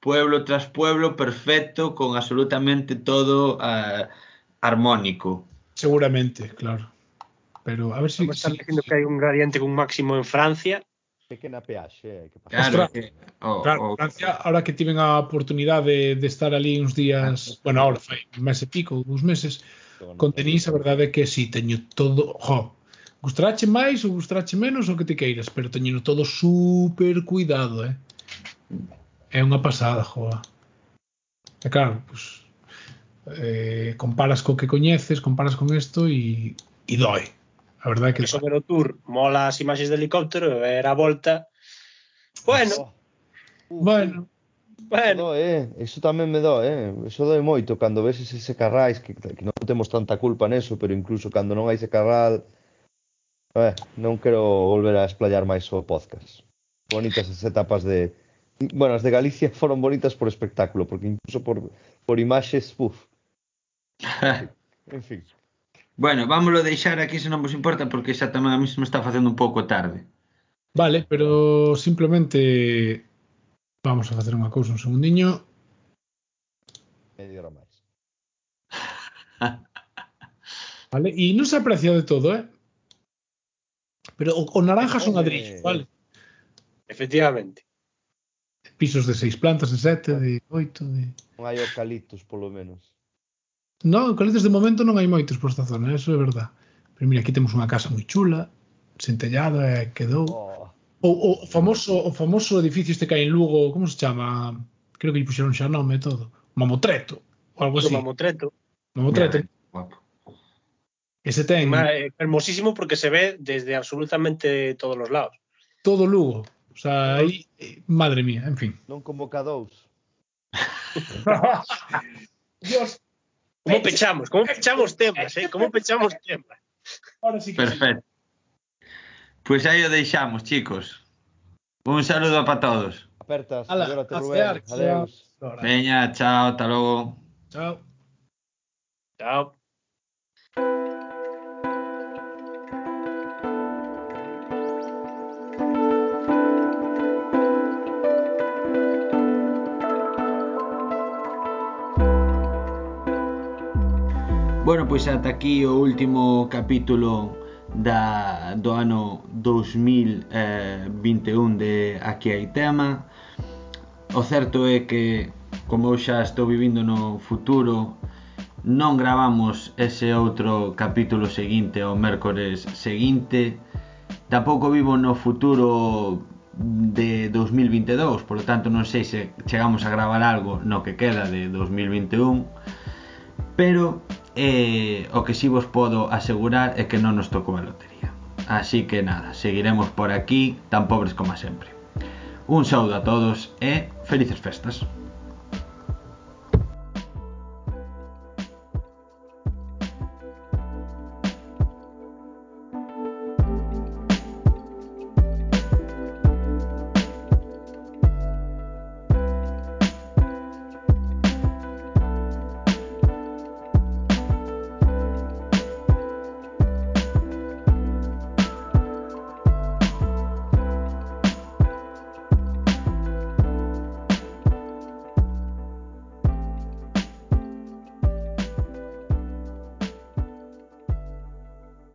pueblo tras pueblo perfecto con absolutamente todo eh, uh, armónico. Seguramente, claro. Pero a ver si... Estamos si, diciendo si... que hai un gradiente con máximo en Francia, pequena peaxe eh, que pasa. Claro, que, oh, claro oh, Francia, ahora que tiven a oportunidade de, de estar ali uns días, ah, bueno, ahora foi un mes e pico, dous meses, no, con Denise, a verdade é que si sí, teño todo, jo, gustarache máis ou gustarache menos o que te queiras, pero teño todo super cuidado, eh. É unha pasada, joa. E claro, pues, eh, comparas co que coñeces, comparas con isto e, e dói. A verdade é que sobre o tour, mola as imaxes de helicóptero e ver a volta. Bueno. Oh. Bueno. Bueno. Doe, eh, iso tamén me dó, eh. Iso doe moito cando ves ese carrais que, que non temos tanta culpa neso, pero incluso cando non hai ese carral eh, non quero volver a explayar máis o podcast. Bonitas as etapas de Bueno, as de Galicia foron bonitas por espectáculo, porque incluso por por imaxes, uf. en fin. Bueno, vámoslo deixar aquí se non vos importa porque xa tamén a mesmo está facendo un pouco tarde. Vale, pero simplemente vamos a facer unha cousa un segundiño. Media hora máis. vale, e non se aprecia de todo, eh? Pero o, o naranja son eh, ladrillos, vale. Efectivamente. Pisos de seis plantas, de sete, de oito, de... Non hai eucaliptos, polo menos. Non, coletes de momento non hai moitos por esta zona, eso é verdad. Pero mira, aquí temos unha casa moi chula, sen tellado, e eh, quedou. Oh. O, o, famoso, o famoso edificio este que hai en Lugo, como se chama? Creo que lle puxeron xa nome e todo. Mamotreto, ou algo así. Mamotreto. Mamotreto. Yeah, Ese ten... É eh, hermosísimo porque se ve desde absolutamente todos os lados. Todo Lugo. O sea, aí, eh, madre mía, en fin. Non convocados. Dios, ¿Cómo pechamos? ¿Cómo pechamos temas? Eh? ¿Cómo pechamos temas? ahora sí que sí. Perfecto. Pois aí o deixamos, chicos. Un saludo para todos. Apertas, Ala, Rubén. Ahora. Veña, chao, ata logo. Chao. Chao. Bueno, pois ata aquí o último capítulo da, do ano 2021 eh, de Aquí hai tema. O certo é que, como eu xa estou vivindo no futuro, non gravamos ese outro capítulo seguinte o mércores seguinte. Tampouco vivo no futuro de 2022, por lo tanto non sei se chegamos a gravar algo no que queda de 2021 pero eh, o que si sí vos podo asegurar é que non nos tocou a lotería. Así que nada, seguiremos por aquí, tan pobres como sempre. Un saúdo a todos e felices festas.